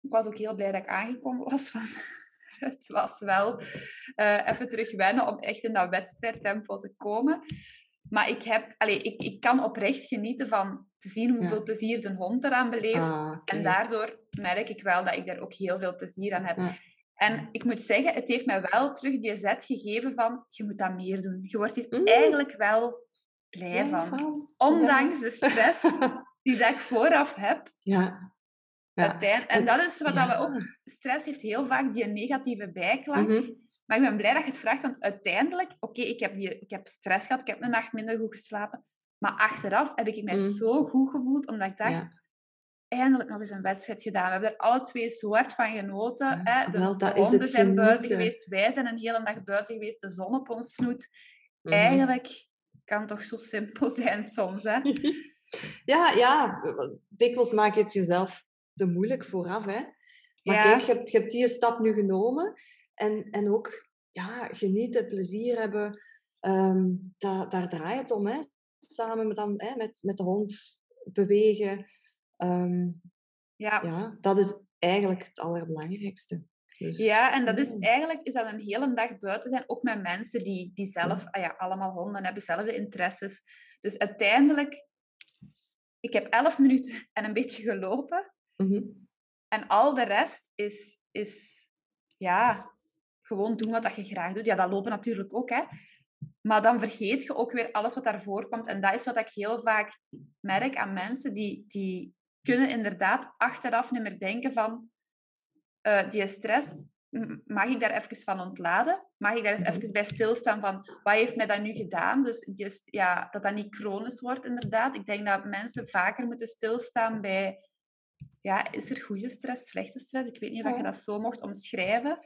ik was ook heel blij dat ik aangekomen was. [LAUGHS] Want het was wel eh, even terug wennen om echt in dat wedstrijdtempo te komen. Maar ik, heb, allee, ik, ik kan oprecht genieten van te zien hoeveel Ja. plezier de hond eraan beleeft. Ah. En daardoor merk ik wel dat ik daar ook heel veel plezier aan heb. Ja. En ik moet zeggen, het heeft mij wel terug die zet gegeven van je moet dat meer doen. Je wordt hier Mm. eigenlijk wel blij Ja, van. Ondanks de stress [LAUGHS] die dat ik vooraf heb. Ja. Ja. En dat is wat we ook... Stress heeft heel vaak die negatieve bijklank. Mhm. Maar ik ben blij dat je het vraagt, want uiteindelijk... Oké, ik, heb ik heb stress gehad, ik heb een nacht minder goed geslapen. Maar achteraf heb ik mij mhm. zo goed gevoeld, omdat ik dacht... Eindelijk nog eens een wedstrijd gedaan. We hebben er alle twee zo hard van genoten. hè? De honden zijn buiten geweest, wij zijn een hele dag buiten geweest, de zon op ons snoet. Mhm. Eigenlijk kan het toch zo simpel zijn soms, hè? [LAUGHS] ja, ja, dikwijls maak je het jezelf te moeilijk vooraf. Hè? Maar kijk, je hebt, je hebt die stap nu genomen en, en ook ja, genieten, plezier hebben. Um, daar, daar draait het om. Hè? Samen met, dan, hè, met, met de hond bewegen. Ehm, ja. ja, dat is eigenlijk het allerbelangrijkste. Dus, ja, en dat is eigenlijk is dat een hele dag buiten zijn, ook met mensen die, die zelf ah ja, allemaal honden hebben, dezelfde interesses. Dus uiteindelijk, ik heb elf minuten en een beetje gelopen. Mhm. En al de rest is, is ja, gewoon doen wat je graag doet. Ja, dat lopen natuurlijk ook, hè. Maar dan vergeet je ook weer alles wat daarvoor komt. En dat is wat ik heel vaak merk aan mensen die, die kunnen inderdaad achteraf niet meer denken van uh, die stress, mag ik daar even van ontladen? Mag ik daar eens even bij stilstaan van wat heeft mij dat nu gedaan? Dus die, ja, dat dat niet chronisch wordt inderdaad. Ik denk dat mensen vaker moeten stilstaan bij ja, is er goede stress, slechte stress? Ik weet niet of je dat zo mocht omschrijven.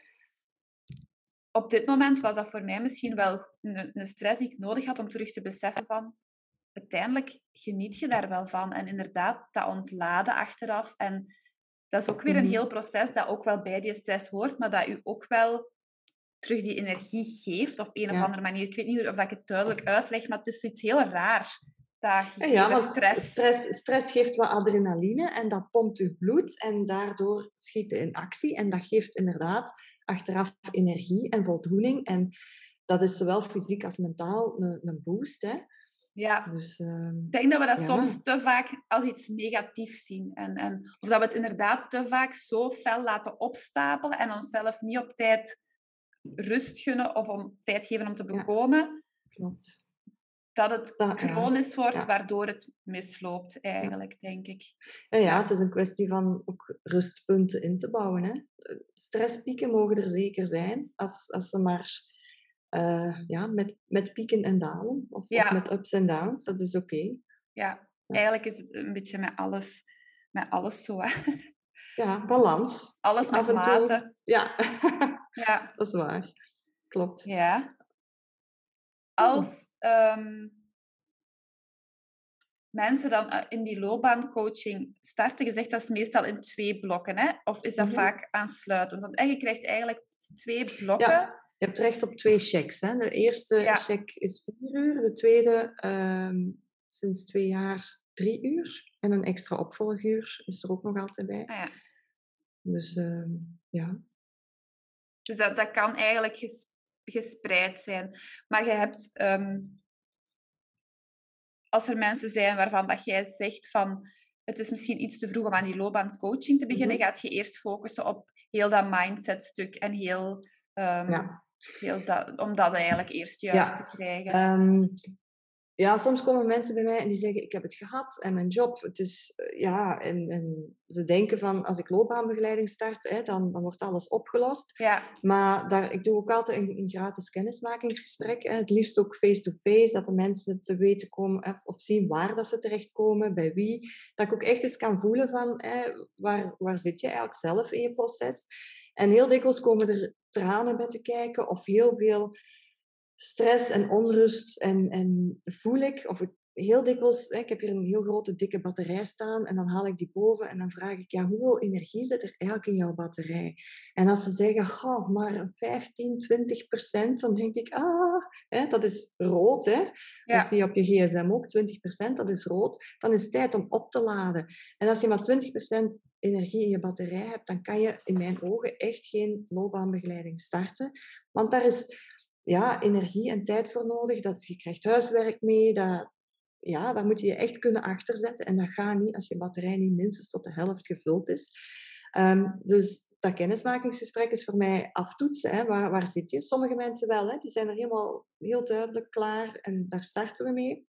Op dit moment was dat voor mij misschien wel een, een stress die ik nodig had om terug te beseffen van uiteindelijk geniet je daar wel van. En inderdaad, dat ontladen achteraf. En dat is ook weer een mhm. heel proces dat ook wel bij die stress hoort, maar dat u ook wel terug die energie geeft op een of andere manier. Ik weet niet of ik het duidelijk uitleg, maar het is iets heel raar. Dat ja, want stress... stress... stress geeft wat adrenaline en dat pompt uw bloed en daardoor schiet je in actie. En dat geeft inderdaad achteraf energie en voldoening. En dat is zowel fysiek als mentaal een, een boost. Hè. Ja, dus, ehm, ik denk dat we dat soms te vaak als iets negatiefs zien. En, en, of dat we het inderdaad te vaak zo fel laten opstapelen en onszelf niet op tijd rust gunnen of om tijd geven om te bekomen. klopt. Dat het chronisch wordt, waardoor het misloopt, eigenlijk, denk ik. Ja, ja, het is een kwestie van ook rustpunten in te bouwen. Hè. Stresspieken mogen er zeker zijn, als, als ze maar uh, ja, met, met pieken en dalen. Of, of met ups en downs. Dat is oké. Ja, eigenlijk is het een beetje met alles, met alles zo. Hè? Ja, balans. Alles met mate. Ja. [LAUGHS] ja, dat is waar. Klopt. Ja. Als um, mensen dan uh, in die loopbaancoaching starten, gezegd dat is meestal in twee blokken, hè? Of is dat mm -hmm. vaak aansluitend? Want je krijgt eigenlijk twee blokken. Ja. Je hebt recht op twee checks. Hè? De eerste check is vier uur, de tweede um, sinds twee jaar drie uur. En een extra opvolguur is er ook nog altijd bij. Ah, ja. Dus um, ja. Dus dat, dat kan eigenlijk gespreid zijn. Maar je hebt, um, als er mensen zijn waarvan dat jij zegt van het is misschien iets te vroeg om aan die loopbaancoaching te beginnen, mm -hmm. gaat je eerst focussen op heel dat mindset stuk en heel um, ja. Heel dat, om dat eigenlijk eerst juist te krijgen. Um, ja, soms komen mensen bij mij en die zeggen: Ik heb het gehad en mijn job. Dus ja, en, en ze denken van: Als ik loopbaanbegeleiding start, hè, dan, dan wordt alles opgelost. Ja. Maar daar, ik doe ook altijd een, een gratis kennismakingsgesprek. Hè, het liefst ook face-to-face, dat de mensen te weten komen of, of, zien waar dat ze terechtkomen, bij wie. Dat ik ook echt eens kan voelen van: hè, waar, waar zit je eigenlijk zelf in je proces? En heel dikwijls komen er tranen bij te kijken of heel veel stress en onrust. En, en voel ik, of ik heel dikwijls, ik heb hier een heel grote dikke batterij staan en dan haal ik die boven en dan vraag ik, ja, hoeveel energie zit er eigenlijk in jouw batterij? En als ze zeggen, goh, maar 15, 20 procent, dan denk ik, ah, hè, dat is rood. Hè? Ja. Dat zie je op je gsm ook, 20 procent, dat is rood. Dan is het tijd om op te laden. En als je maar 20 procent energie in je batterij hebt, dan kan je in mijn ogen echt geen loopbaanbegeleiding starten. Want daar is ja, energie en tijd voor nodig. Dat, je krijgt huiswerk mee, dat, ja, daar moet je je echt kunnen achterzetten. En dat gaat niet als je batterij niet minstens tot de helft gevuld is. Um, dus dat kennismakingsgesprek is voor mij aftoetsen. Hè. Waar, waar zit je? Sommige mensen wel, hè. die zijn er helemaal heel duidelijk klaar en daar starten we mee.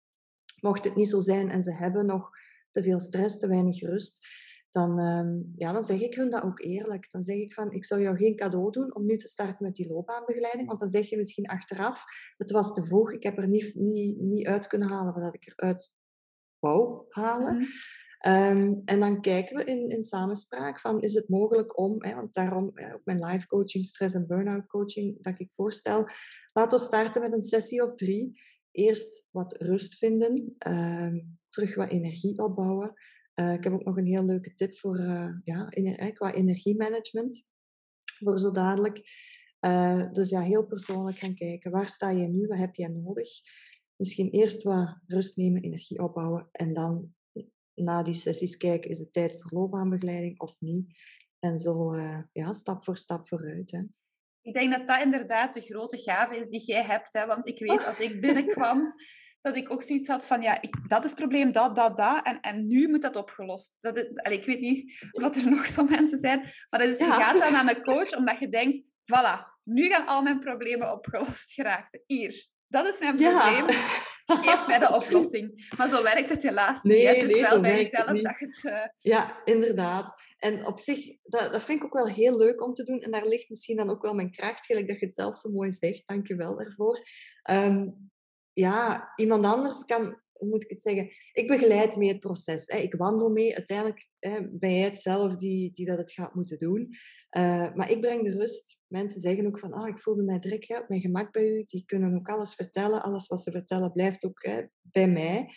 Mocht het niet zo zijn en ze hebben nog te veel stress, te weinig rust, dan, ehm, ja, dan zeg ik hun dat ook eerlijk. Dan zeg ik van, ik zou jou geen cadeau doen om nu te starten met die loopbaanbegeleiding, want dan zeg je misschien achteraf, het was te vroeg, ik heb er niet, niet, niet uit kunnen halen wat ik eruit wou halen. Mhm. Ehm, en dan kijken we in, in samenspraak van, is het mogelijk om, hè, want daarom ja, ook mijn live coaching, stress en burn-out coaching dat ik voorstel, laten we starten met een sessie of drie. Eerst wat rust vinden, ehm, terug wat energie opbouwen. Uh, ik heb ook nog een heel leuke tip voor, uh, ja, qua energiemanagement, voor zo dadelijk. Uh, dus ja, heel persoonlijk gaan kijken, waar sta je nu, wat heb jij nodig? Misschien eerst wat rust nemen, energie opbouwen en dan na die sessies kijken, is het tijd voor loopbaanbegeleiding of niet? En zo ja, stap voor stap vooruit. Hè. Ik denk dat dat inderdaad de grote gave is die jij hebt. Hè? Want ik weet, als ik binnenkwam, [LAUGHS] dat ik ook zoiets had van, ja, ik, dat is het probleem, dat, dat, dat. En, en nu moet dat opgelost. Dat is, ik weet niet of er [LAUGHS] nog zo mensen zijn, maar dat is, je gaat dan aan een [LAUGHS] coach omdat je denkt, voilà, nu gaan al mijn problemen opgelost geraken. Hier, dat is mijn probleem. Geef mij de [LAUGHS] oplossing. Maar zo werkt het helaas nee, niet. Het is wel bij jezelf dat je het... Uh... Ja, inderdaad. En op zich, dat, dat vind ik ook wel heel leuk om te doen. En daar ligt misschien dan ook wel mijn kracht, gelijk dat je het zelf zo mooi zegt. Dank je wel daarvoor. Um, ja, iemand anders kan, hoe moet ik het zeggen? Ik begeleid mee het proces. Hè. Ik wandel mee. Uiteindelijk hè, ben jij het zelf die, die dat het gaat moeten doen. Uh, maar ik breng de rust. Mensen zeggen ook van, ah, ik voelde mij direct mijn gemak bij u. Die kunnen ook alles vertellen. Alles wat ze vertellen blijft ook hè, bij mij.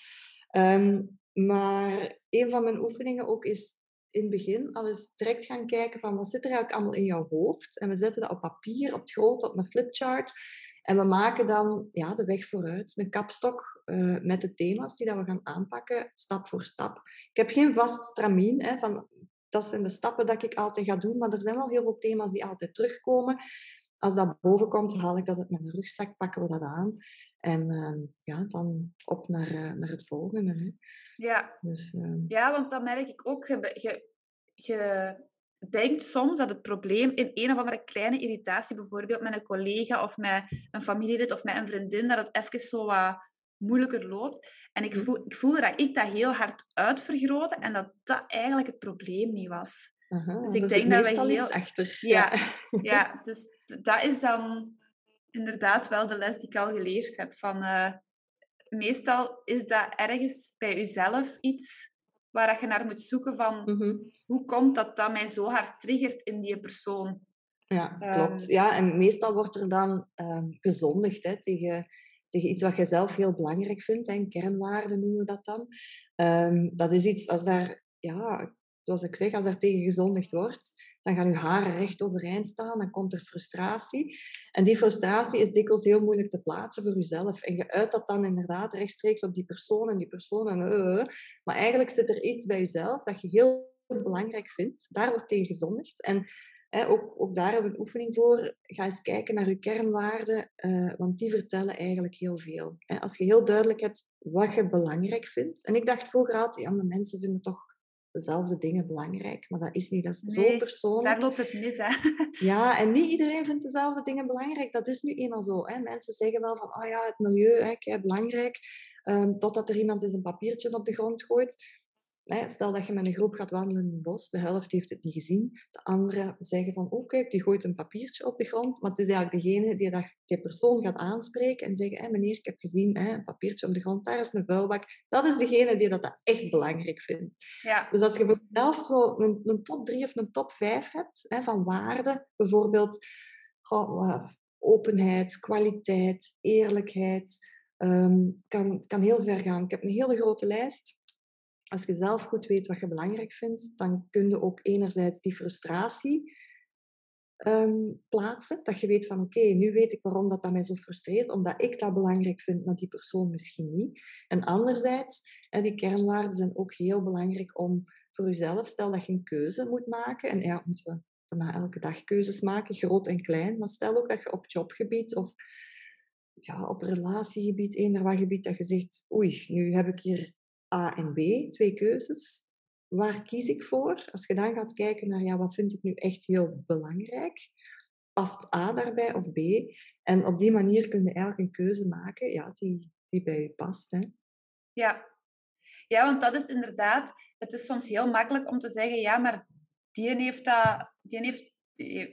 Um, maar een van mijn oefeningen ook is in het begin al eens direct gaan kijken van wat zit er eigenlijk allemaal in jouw hoofd. En we zetten dat op papier, op het groot, op een flipchart. En we maken dan ja, de weg vooruit, een kapstok uh, met de thema's die dat we gaan aanpakken, stap voor stap. Ik heb geen vast stramien, hè, van dat zijn de stappen dat ik altijd ga doen, maar er zijn wel heel veel thema's die altijd terugkomen. Als dat boven komt, haal ik dat uit mijn rugzak, pakken we dat aan. En uh, ja, dan op naar, uh, naar het volgende. Hè. Ja. Dus, uh... ja, want dan merk ik ook, je, je, je denkt soms dat het probleem in een of andere kleine irritatie, bijvoorbeeld met een collega of met een familielid of met een vriendin, dat het even zo wat moeilijker loopt. En ik, mhm. voel, ik voelde dat ik dat heel hard uitvergrootte en dat dat eigenlijk het probleem niet was. dus ik denk dat we heel... achter. Ja, ja. [LAUGHS] dus dat is dan inderdaad wel de les die ik al geleerd heb. Van, uh, meestal is dat ergens bij jezelf iets waar je naar moet zoeken van mhm. hoe komt dat dat mij zo hard triggert in die persoon. Ja, klopt. Ehm, ja, en meestal wordt er dan um, gezondigd hè, tegen, tegen iets wat je zelf heel belangrijk vindt. Hè, kernwaarden noemen we dat dan. Um, dat is iets, als daar, ja, zoals ik zeg, als daar tegen gezondigd wordt, dan gaan je haren recht overeind staan, dan komt er frustratie. En die frustratie is dikwijls heel moeilijk te plaatsen voor jezelf. En je uit dat dan inderdaad rechtstreeks op die persoon en die persoon. En, uh, maar eigenlijk zit er iets bij jezelf dat je heel belangrijk vindt. Daar wordt tegen gezondigd. En ook, ook, daar hebben we een oefening voor. Ga eens kijken naar je kernwaarden, want die vertellen eigenlijk heel veel. als je heel duidelijk hebt wat je belangrijk vindt. En ik dacht vroeger altijd, ja, mensen vinden toch dezelfde dingen belangrijk. Maar dat is niet, dat is zo persoonlijk. Daar loopt het mis, hè? [LAUGHS] Ja, en niet iedereen vindt dezelfde dingen belangrijk. Dat is nu eenmaal zo. Hè? Mensen zeggen wel van, oh ja, het milieu, hè, belangrijk. Um, totdat er iemand eens een papiertje op de grond gooit stel dat je met een groep gaat wandelen in het bos, de helft heeft het niet gezien. De anderen zeggen van, oké, kijk, die gooit een papiertje op de grond. Maar het is eigenlijk degene die dat, die persoon gaat aanspreken en zeggen, meneer, ik heb gezien, een papiertje op de grond, daar is een vuilbak. Dat is degene die dat, dat echt belangrijk vindt. Ja. Dus als je voor jezelf zo een, een top 3 of een top 5 hebt hè, van waarden, bijvoorbeeld openheid, kwaliteit, eerlijkheid, um, het, kan, het kan heel ver gaan. Ik heb een hele grote lijst als je zelf goed weet wat je belangrijk vindt, dan kun je ook enerzijds die frustratie ehm, plaatsen. Dat je weet van oké, nu weet ik waarom dat, mij zo frustreert, omdat ik dat belangrijk vind, maar die persoon misschien niet. En anderzijds, en die kernwaarden zijn ook heel belangrijk om voor jezelf, stel dat je een keuze moet maken, en ja, moeten we na elke dag keuzes maken, groot en klein, maar stel ook dat je op jobgebied of ja, op relatiegebied, eender wat gebied, dat je zegt, oei, nu heb ik hier A en B, twee keuzes. Waar kies ik voor? Als je dan gaat kijken naar ja, wat vind ik nu echt heel belangrijk, past A daarbij of B? En op die manier kun je eigenlijk een keuze maken ja, die, die bij je past. Hè? Ja. Ja, want dat is inderdaad... Het is soms heel makkelijk om te zeggen, ja, maar die heeft, dat, die heeft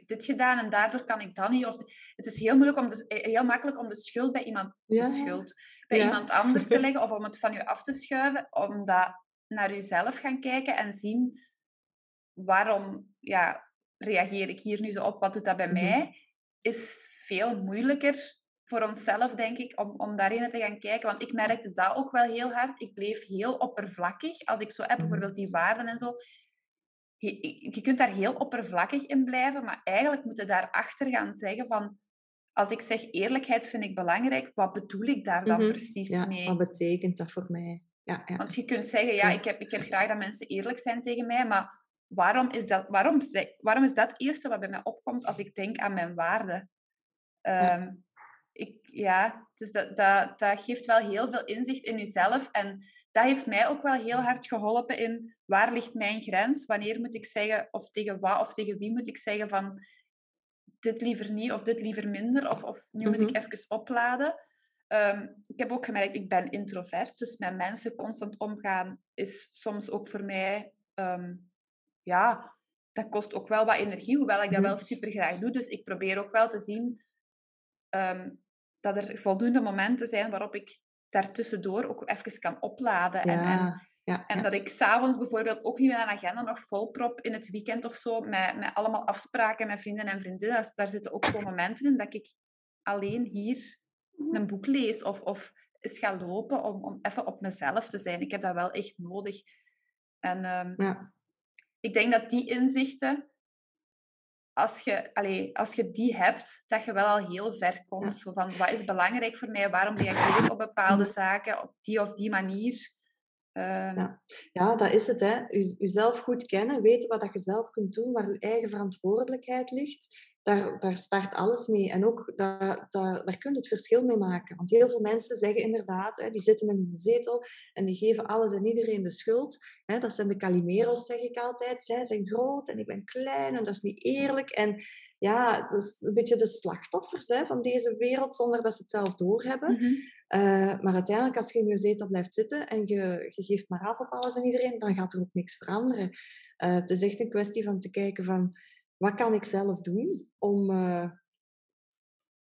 dit gedaan en daardoor kan ik dat niet. Of, het is heel, moeilijk om de, heel makkelijk om de schuld bij iemand, de schuld, bij iemand anders te [LAUGHS] leggen of om het van je af te schuiven, om dat naar jezelf gaan kijken en zien waarom ja, reageer ik hier nu zo op, wat doet dat bij mhm. mij, is veel moeilijker voor onszelf, denk ik, om, om daarin te gaan kijken. Want ik merkte dat ook wel heel hard. Ik bleef heel oppervlakkig. Als ik zo heb, mhm. bijvoorbeeld die waarden en zo. Je, je kunt daar heel oppervlakkig in blijven, maar eigenlijk moet je daarachter gaan zeggen van... Als ik zeg eerlijkheid vind ik belangrijk, wat bedoel ik daar dan mhm. precies ja, mee? Wat betekent dat voor mij? Ja, ja. Want je kunt zeggen, ja, ik heb, ik heb graag dat mensen eerlijk zijn tegen mij, maar waarom is, dat, waarom, waarom is dat het eerste wat bij mij opkomt als ik denk aan mijn waarden? Ehm, ik, ja, dus dat, dat, dat geeft wel heel veel inzicht in jezelf. En dat heeft mij ook wel heel hard geholpen in waar ligt mijn grens? Wanneer moet ik zeggen, of tegen wat of tegen wie moet ik zeggen van dit liever niet of dit liever minder? Of, of nu moet ik mhm. even opladen. Ehm, ik heb ook gemerkt, ik ben introvert, dus met mensen constant omgaan is soms ook voor mij, ehm, ja, dat kost ook wel wat energie, hoewel ik dat wel super graag doe. Dus ik probeer ook wel te zien Ehm, dat er voldoende momenten zijn waarop ik daartussendoor ook even kan opladen. en, en, ja, en dat ik s'avonds bijvoorbeeld ook niet mijn agenda nog volprop in het weekend of zo, met, met allemaal afspraken met vrienden en vriendinnen. daar zitten ook gewoon momenten in dat ik alleen hier mhm. een boek lees of, of eens ga lopen om, om even op mezelf te zijn. Ik heb dat wel echt nodig. En um, ik denk dat die inzichten als je, allez, als je die hebt, dat je wel al heel ver komt. Zo van, wat is belangrijk voor mij? Waarom reageer ik op bepaalde zaken op die of die manier? Ehm, ja. ja, dat is het. Hè. U, uzelf goed kennen, weten wat dat je zelf kunt doen, waar je eigen verantwoordelijkheid ligt daar, daar start alles mee. En ook daar, daar, daar kun je het verschil mee maken. Want heel veel mensen zeggen inderdaad, hè, die zitten in een zetel en die geven alles en iedereen de schuld. Hè, dat zijn de Calimero's, zeg ik altijd. Zij zijn groot en ik ben klein en dat is niet eerlijk. En ja, dat is een beetje de slachtoffers hè, van deze wereld, zonder dat ze het zelf doorhebben. Mm maar uiteindelijk, als je in je zetel blijft zitten en je, je geeft maar af op alles en iedereen, dan gaat er ook niks veranderen. Uh, het is echt een kwestie van te kijken van wat kan ik zelf doen om, uh,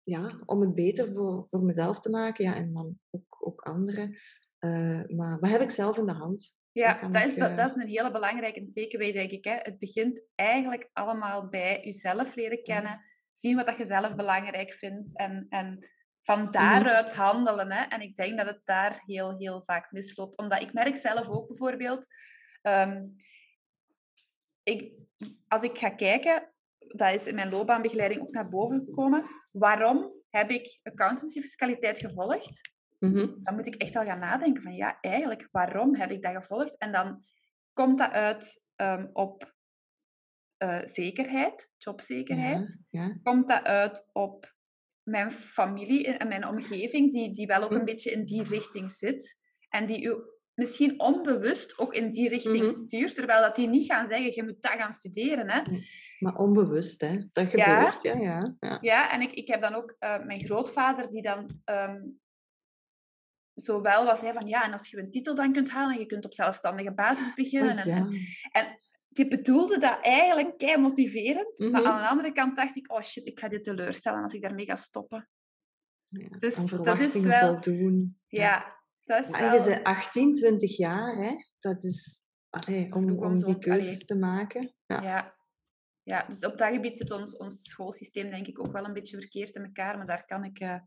ja, om het beter voor, voor mezelf te maken ja, en dan ook, ook anderen. Uh, maar wat heb ik zelf in de hand? Ja, dat is, ik, uh... dat is een hele belangrijke takeaway, denk ik. Hè. Het begint eigenlijk allemaal bij jezelf leren kennen, zien wat dat je zelf belangrijk vindt en, en van mhm. daaruit handelen. Hè. En ik denk dat het daar heel, heel vaak misloopt. Omdat ik merk zelf ook bijvoorbeeld... Um, ik, als ik ga kijken, dat is in mijn loopbaanbegeleiding ook naar boven gekomen. Waarom heb ik accountancy fiscaliteit gevolgd? Mhm. Dan moet ik echt al gaan nadenken van ja, eigenlijk, waarom heb ik dat gevolgd? En dan komt dat uit um, op uh, zekerheid, jobzekerheid. Ja, Komt dat uit op mijn familie en mijn omgeving, die, die wel ook een mhm. beetje in die richting zit. En die u misschien onbewust ook in die richting mhm. stuurt, terwijl dat die niet gaan zeggen, je moet dat gaan studeren. Hè. Maar onbewust, hè? Dat gebeurt, ja. Ja, ja. ja en ik, ik heb dan ook uh, mijn grootvader, die dan um, zo wel was, hè, van ja, en als je een titel dan kunt halen, je kunt op zelfstandige basis beginnen. Oh, en, en, die bedoelde dat eigenlijk kei motiverend. Maar mhm. aan de andere kant dacht ik, oh shit, ik ga dit teleurstellen als ik daarmee ga stoppen. Ja, dus dat is wel... voldoen. Ja, dat is maar wel... je 18, 20 jaar, hè? Dat is allee, om, om die keuzes te maken. Ja. ja. Ja. dus op dat gebied zit ons, ons schoolsysteem denk ik ook wel een beetje verkeerd in elkaar. Maar daar kan ik... Uh,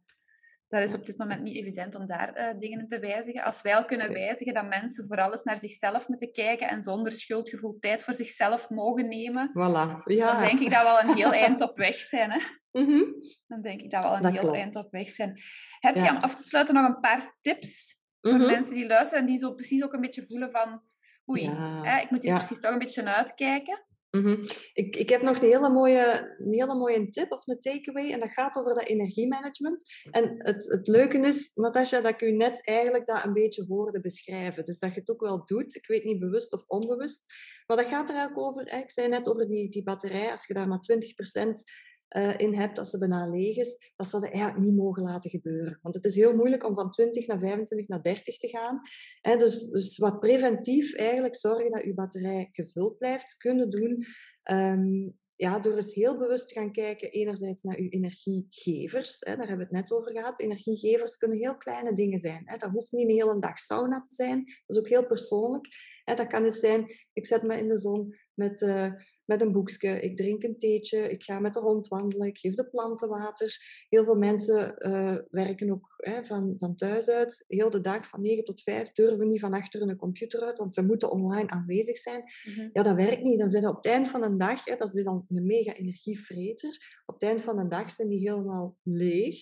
dat is op dit moment niet evident om daar uh, dingen te wijzigen. Als wij al kunnen wijzigen dat mensen vooral eens naar zichzelf moeten kijken en zonder schuldgevoel tijd voor zichzelf mogen nemen, voilà. ja. dan denk ik dat we al een heel eind op weg zijn. Hè? Mhm. Dan denk ik dat we al een heel eind op weg zijn. Heb je om af te sluiten nog een paar tips voor mhm. mensen die luisteren en die zo precies ook een beetje voelen van oei, hè, ik moet hier precies toch een beetje uitkijken. Mm ik, ik heb nog een hele, mooie, een hele mooie tip of een takeaway en dat gaat over dat energiemanagement. En het, het leuke is, Natasja, dat ik u net eigenlijk dat een beetje hoorde beschrijven. Dus dat je het ook wel doet. Ik weet niet bewust of onbewust. Maar dat gaat er ook over, ik zei net over die, die batterij. Als je daar maar 20% uh, in hebt als ze bijna leeg is, dat zou je eigenlijk niet mogen laten gebeuren. Want het is heel moeilijk om van 20 naar 25 naar 30 te gaan. Hè, dus, dus wat preventief eigenlijk zorgen dat je batterij gevuld blijft, kunnen doen. Um, ja, door eens heel bewust te gaan kijken, enerzijds naar uw energiegevers. Hè, daar hebben we het net over gehad. Energiegevers kunnen heel kleine dingen zijn. Hè. Dat hoeft niet een hele dag sauna te zijn. Dat is ook heel persoonlijk. Hè. Dat kan eens zijn, ik zet me in de zon met, uh, met een boekje, ik drink een theetje, ik ga met de hond wandelen, ik geef de planten water. Heel veel mensen uh, werken ook hè, van, van thuis uit. Heel de dag, van 9 tot 5, durven niet van achter hun computer uit, want ze moeten online aanwezig zijn. Mm-hmm. Ja, dat werkt niet. Dan zijn ze op het eind van een dag, hè, dat is dan een mega energievreter, op het eind van een dag zijn die helemaal leeg.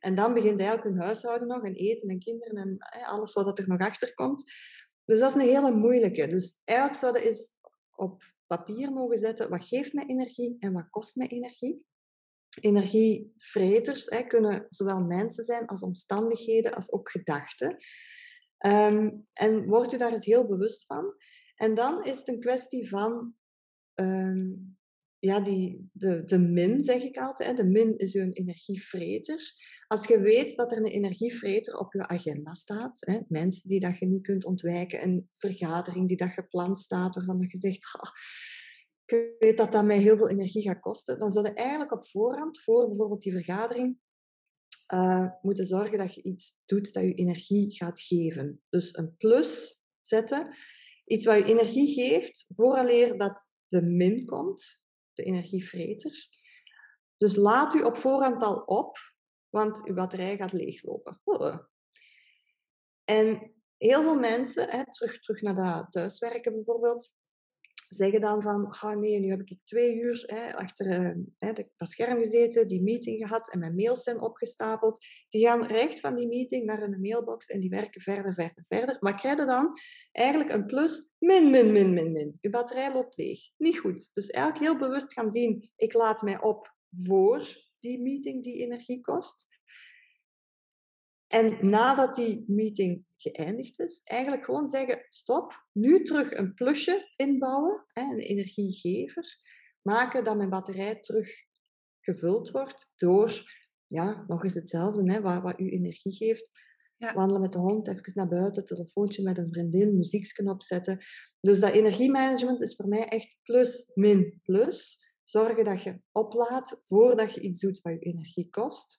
En dan begint eigenlijk hun huishouden nog en eten en kinderen en hè, alles wat er nog achter komt. Dus dat is een hele moeilijke. Dus eigenlijk zouden eens op papier mogen zetten wat geeft mij energie en wat kost mij energie. Energievreters hè, kunnen zowel mensen zijn als omstandigheden, als ook gedachten. Ehm, en word je daar eens heel bewust van. En dan is het een kwestie van ehm, ja, die, de, de min, zeg ik altijd. De min is een energievreter. Als je weet dat er een energievreter op je agenda staat, hè, mensen die dat je niet kunt ontwijken, een vergadering die dat gepland staat, waarvan je zegt, ik weet dat dat mij heel veel energie gaat kosten, dan zou je eigenlijk op voorhand, voor bijvoorbeeld die vergadering, uh, moeten zorgen dat je iets doet dat je energie gaat geven. Dus een plus zetten, iets wat je energie geeft, vooraleer dat de min komt, de energievreter. Dus laat u op voorhand al op, want uw batterij gaat leeglopen. En heel veel mensen, hè, terug, terug naar dat thuiswerken bijvoorbeeld, zeggen dan van, oh nee, nu heb ik twee uur hè, achter uh, dat scherm gezeten, die meeting gehad en mijn mails zijn opgestapeld. Die gaan recht van die meeting naar een mailbox en die werken verder, verder, verder. Maar krijgen dan eigenlijk een plus min, min, min, min, min. Je batterij loopt leeg. Niet goed. Dus eigenlijk heel bewust gaan zien, ik laat mij op voor die meeting die energie kost. En nadat die meeting geëindigd is, eigenlijk gewoon zeggen: stop, nu terug een plusje inbouwen, een energiegever, maken dat mijn batterij terug gevuld wordt door, ja, nog eens hetzelfde, hè, wat, wat u energie geeft. Ja. Wandelen met de hond, even naar buiten, telefoontje met een vriendin, muzieksknop zetten. Dus dat energiemanagement is voor mij echt plus, min, plus. Zorgen dat je oplaadt voordat je iets doet wat je energie kost.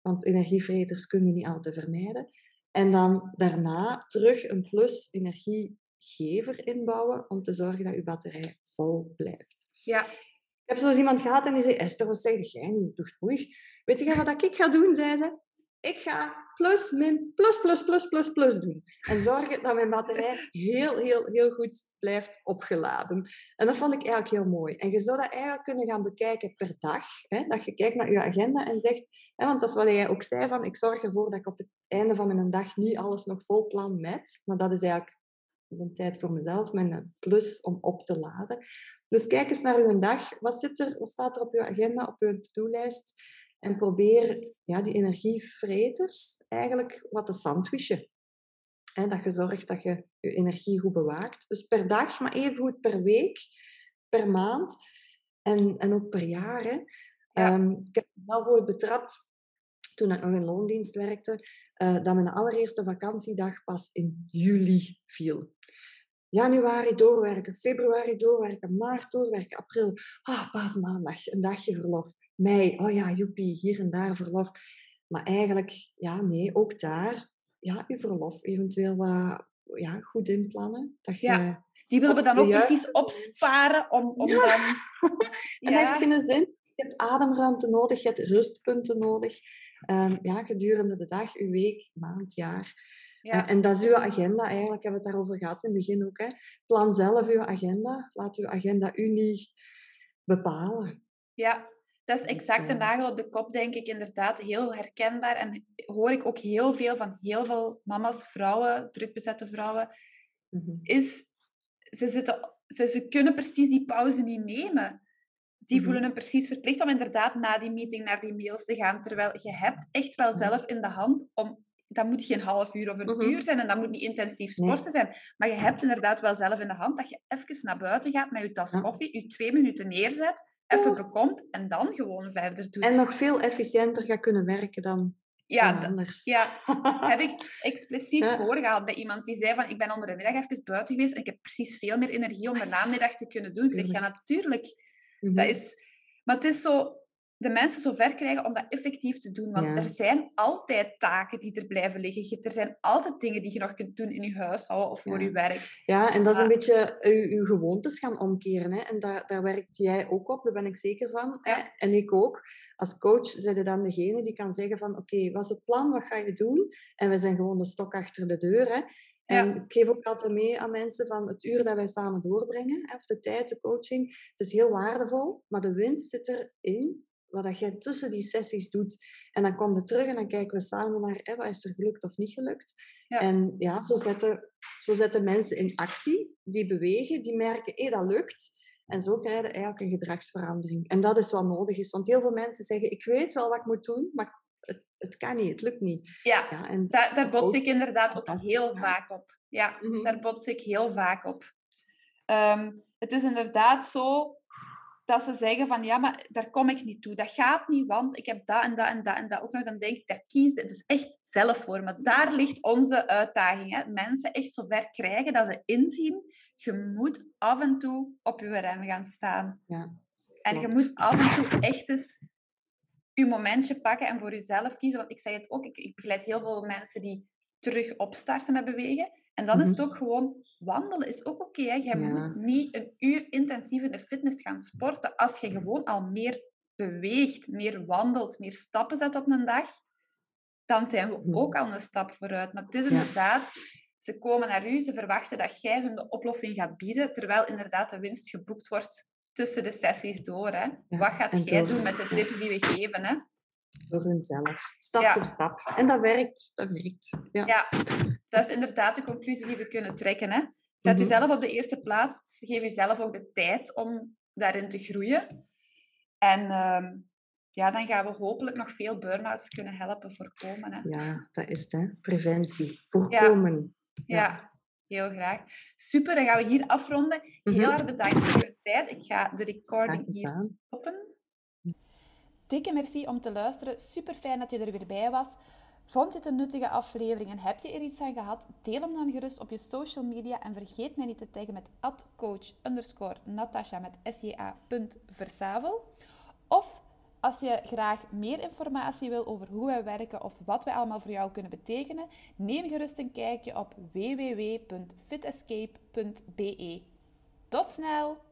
Want energievreters kun je niet altijd vermijden. En dan daarna terug een plus energiegever inbouwen om te zorgen dat je batterij vol blijft. Ja. Ik heb zo eens iemand gehad en die zei, Esther, wat zeg jij nu? Oei. Weet je wat ik ga doen, zei ze? Ik ga plus, min, plus, plus, plus, plus, plus doen. En zorgen dat mijn batterij heel, heel, heel goed blijft opgeladen. En dat vond ik eigenlijk heel mooi. En je zou dat eigenlijk kunnen gaan bekijken per dag. Hè? Dat je kijkt naar je agenda en zegt... Hè, want dat is wat jij ook zei, van ik zorg ervoor dat ik op het einde van mijn dag niet alles nog vol plan met. Maar dat is eigenlijk een tijd voor mezelf, mijn plus om op te laden. Dus kijk eens naar uw dag. Wat, zit er, wat staat er op uw agenda, op uw to-do-lijst? En probeer ja, die energievreters eigenlijk wat te sandwichen. He, dat je zorgt dat je je energie goed bewaakt. Dus per dag, maar even goed per week, per maand en, en ook per jaar. Hè. Ehm, ik heb wel voor betrapt, toen ik nog in loondienst werkte, uh, dat mijn allereerste vakantiedag pas in juli viel. Januari doorwerken, februari doorwerken, maart doorwerken, april. Ah, pas maandag, een dagje verlof mei, oh ja, joepie, hier en daar verlof. Maar eigenlijk, ja, nee, ook daar, ja, je verlof eventueel wat ja, goed inplannen. Dat je ja, die willen we dan ook precies opsparen om, om dan... [LAUGHS] en dat heeft geen zin. Je hebt ademruimte nodig, je hebt rustpunten nodig. Um, ja, gedurende de dag, uw week, maand, jaar. Ja. Uh, en dat is uw agenda. Eigenlijk hebben we het daarover gehad in het begin ook. Hè. Plan zelf uw agenda. Laat uw agenda u niet bepalen. Ja, dat is exact een nagel op de kop, denk ik, inderdaad. Heel herkenbaar. En hoor ik ook heel veel van heel veel mama's, vrouwen, drukbezette vrouwen, mhm. is ze, zitten, ze, ze kunnen precies die pauze niet nemen. Die mhm. voelen hem precies verplicht om inderdaad na die meeting naar die mails te gaan. Terwijl je hebt echt wel mhm. zelf in de hand om... Dat moet geen half uur of een uur zijn en dat moet niet intensief sporten zijn. Maar je hebt inderdaad wel zelf in de hand dat je even naar buiten gaat met je tas koffie, je twee minuten neerzet even bekomt en dan gewoon verder doet. En nog veel efficiënter gaat kunnen werken dan ja, anders. Ja, [LAUGHS] heb ik expliciet ja. voorgehad bij iemand die zei van ik ben onder de middag even buiten geweest en ik heb precies veel meer energie om de namiddag te kunnen doen. Ik zeg ja, natuurlijk. Dat Mhm. is, maar het is zo de mensen zo ver krijgen om dat effectief te doen. Want Ja. er zijn altijd taken die er blijven liggen. Er zijn altijd dingen die je nog kunt doen in je huishouden of voor Ja. je werk. Ja, en dat is een beetje je, je gewoontes gaan omkeren. Hè? En daar, daar werkt jij ook op, daar ben ik zeker van. Hè? Ja. En ik ook. Als coach zijn je dan degene die kan zeggen van oké, wat is het plan, wat ga je doen? En we zijn gewoon de stok achter de deur. Hè? En ik geef ook altijd mee aan mensen van het uur dat wij samen doorbrengen, of de tijd, de coaching, het is heel waardevol, maar de winst zit erin wat dat jij tussen die sessies doet. En dan komen we terug en dan kijken we samen naar hè, wat is er gelukt of niet gelukt. Ja. En ja, zo zetten, zo zetten mensen in actie, die bewegen, die merken, hé, dat lukt. En zo krijg je eigenlijk een gedragsverandering. En dat is wat nodig is. Want heel veel mensen zeggen, ik weet wel wat ik moet doen, maar het, het kan niet, het lukt niet. Ja, Ja, en daar, daar bots ik inderdaad ook heel vaak op. Ja, Mhm. daar bots ik heel vaak op. Ehm, het is inderdaad zo dat ze zeggen van ja, maar daar kom ik niet toe. Dat gaat niet, want ik heb dat en dat en dat en dat ook nog. Dan denk ik, daar kies je dus echt zelf voor. Maar daar ligt onze uitdaging. Hè? Mensen echt zover krijgen dat ze inzien, je moet af en toe op je rem gaan staan. Ja, En je moet af en toe echt eens je momentje pakken en voor jezelf kiezen. Want ik zeg het ook, ik, ik begeleid heel veel mensen die terug opstarten met bewegen. En dan is het ook gewoon, wandelen is ook oké. Mhm. Ja. moet niet een uur intensief in de fitness gaan sporten. Als je gewoon al meer beweegt, meer wandelt, meer stappen zet op een dag, dan zijn we Mhm. ook al een stap vooruit. Maar het is inderdaad, ze komen naar u, ze verwachten dat jij hun de oplossing gaat bieden, terwijl inderdaad de winst geboekt wordt tussen de sessies door. Hè? Wat gaat jij doen met de tips die we geven? Hè? Door hunzelf. Stap Ja. voor stap. En dat werkt. Dat werkt. Ja. Ja, dat is inderdaad de conclusie die we kunnen trekken. Hè? Zet Mhm. jezelf op de eerste plaats. Geef jezelf ook de tijd om daarin te groeien. En ehm, ja, dan gaan we hopelijk nog veel burn-outs kunnen helpen voorkomen. Hè? Ja, dat is het. Hè. Preventie. Voorkomen. Ja, heel graag. Super, dan gaan we hier afronden. Heel Mhm. erg bedankt voor je tijd. Ik ga de recording hier stoppen. Dikke merci om te luisteren. Super fijn dat je er weer bij was. Vond je het een nuttige aflevering en heb je er iets aan gehad? Deel hem dan gerust op je social media en vergeet mij niet te taggen met coach Natasha met sja.versavel. Of als je graag meer informatie wil over hoe wij werken of wat wij allemaal voor jou kunnen betekenen, neem gerust een kijkje op www.fitescape.be. Tot snel!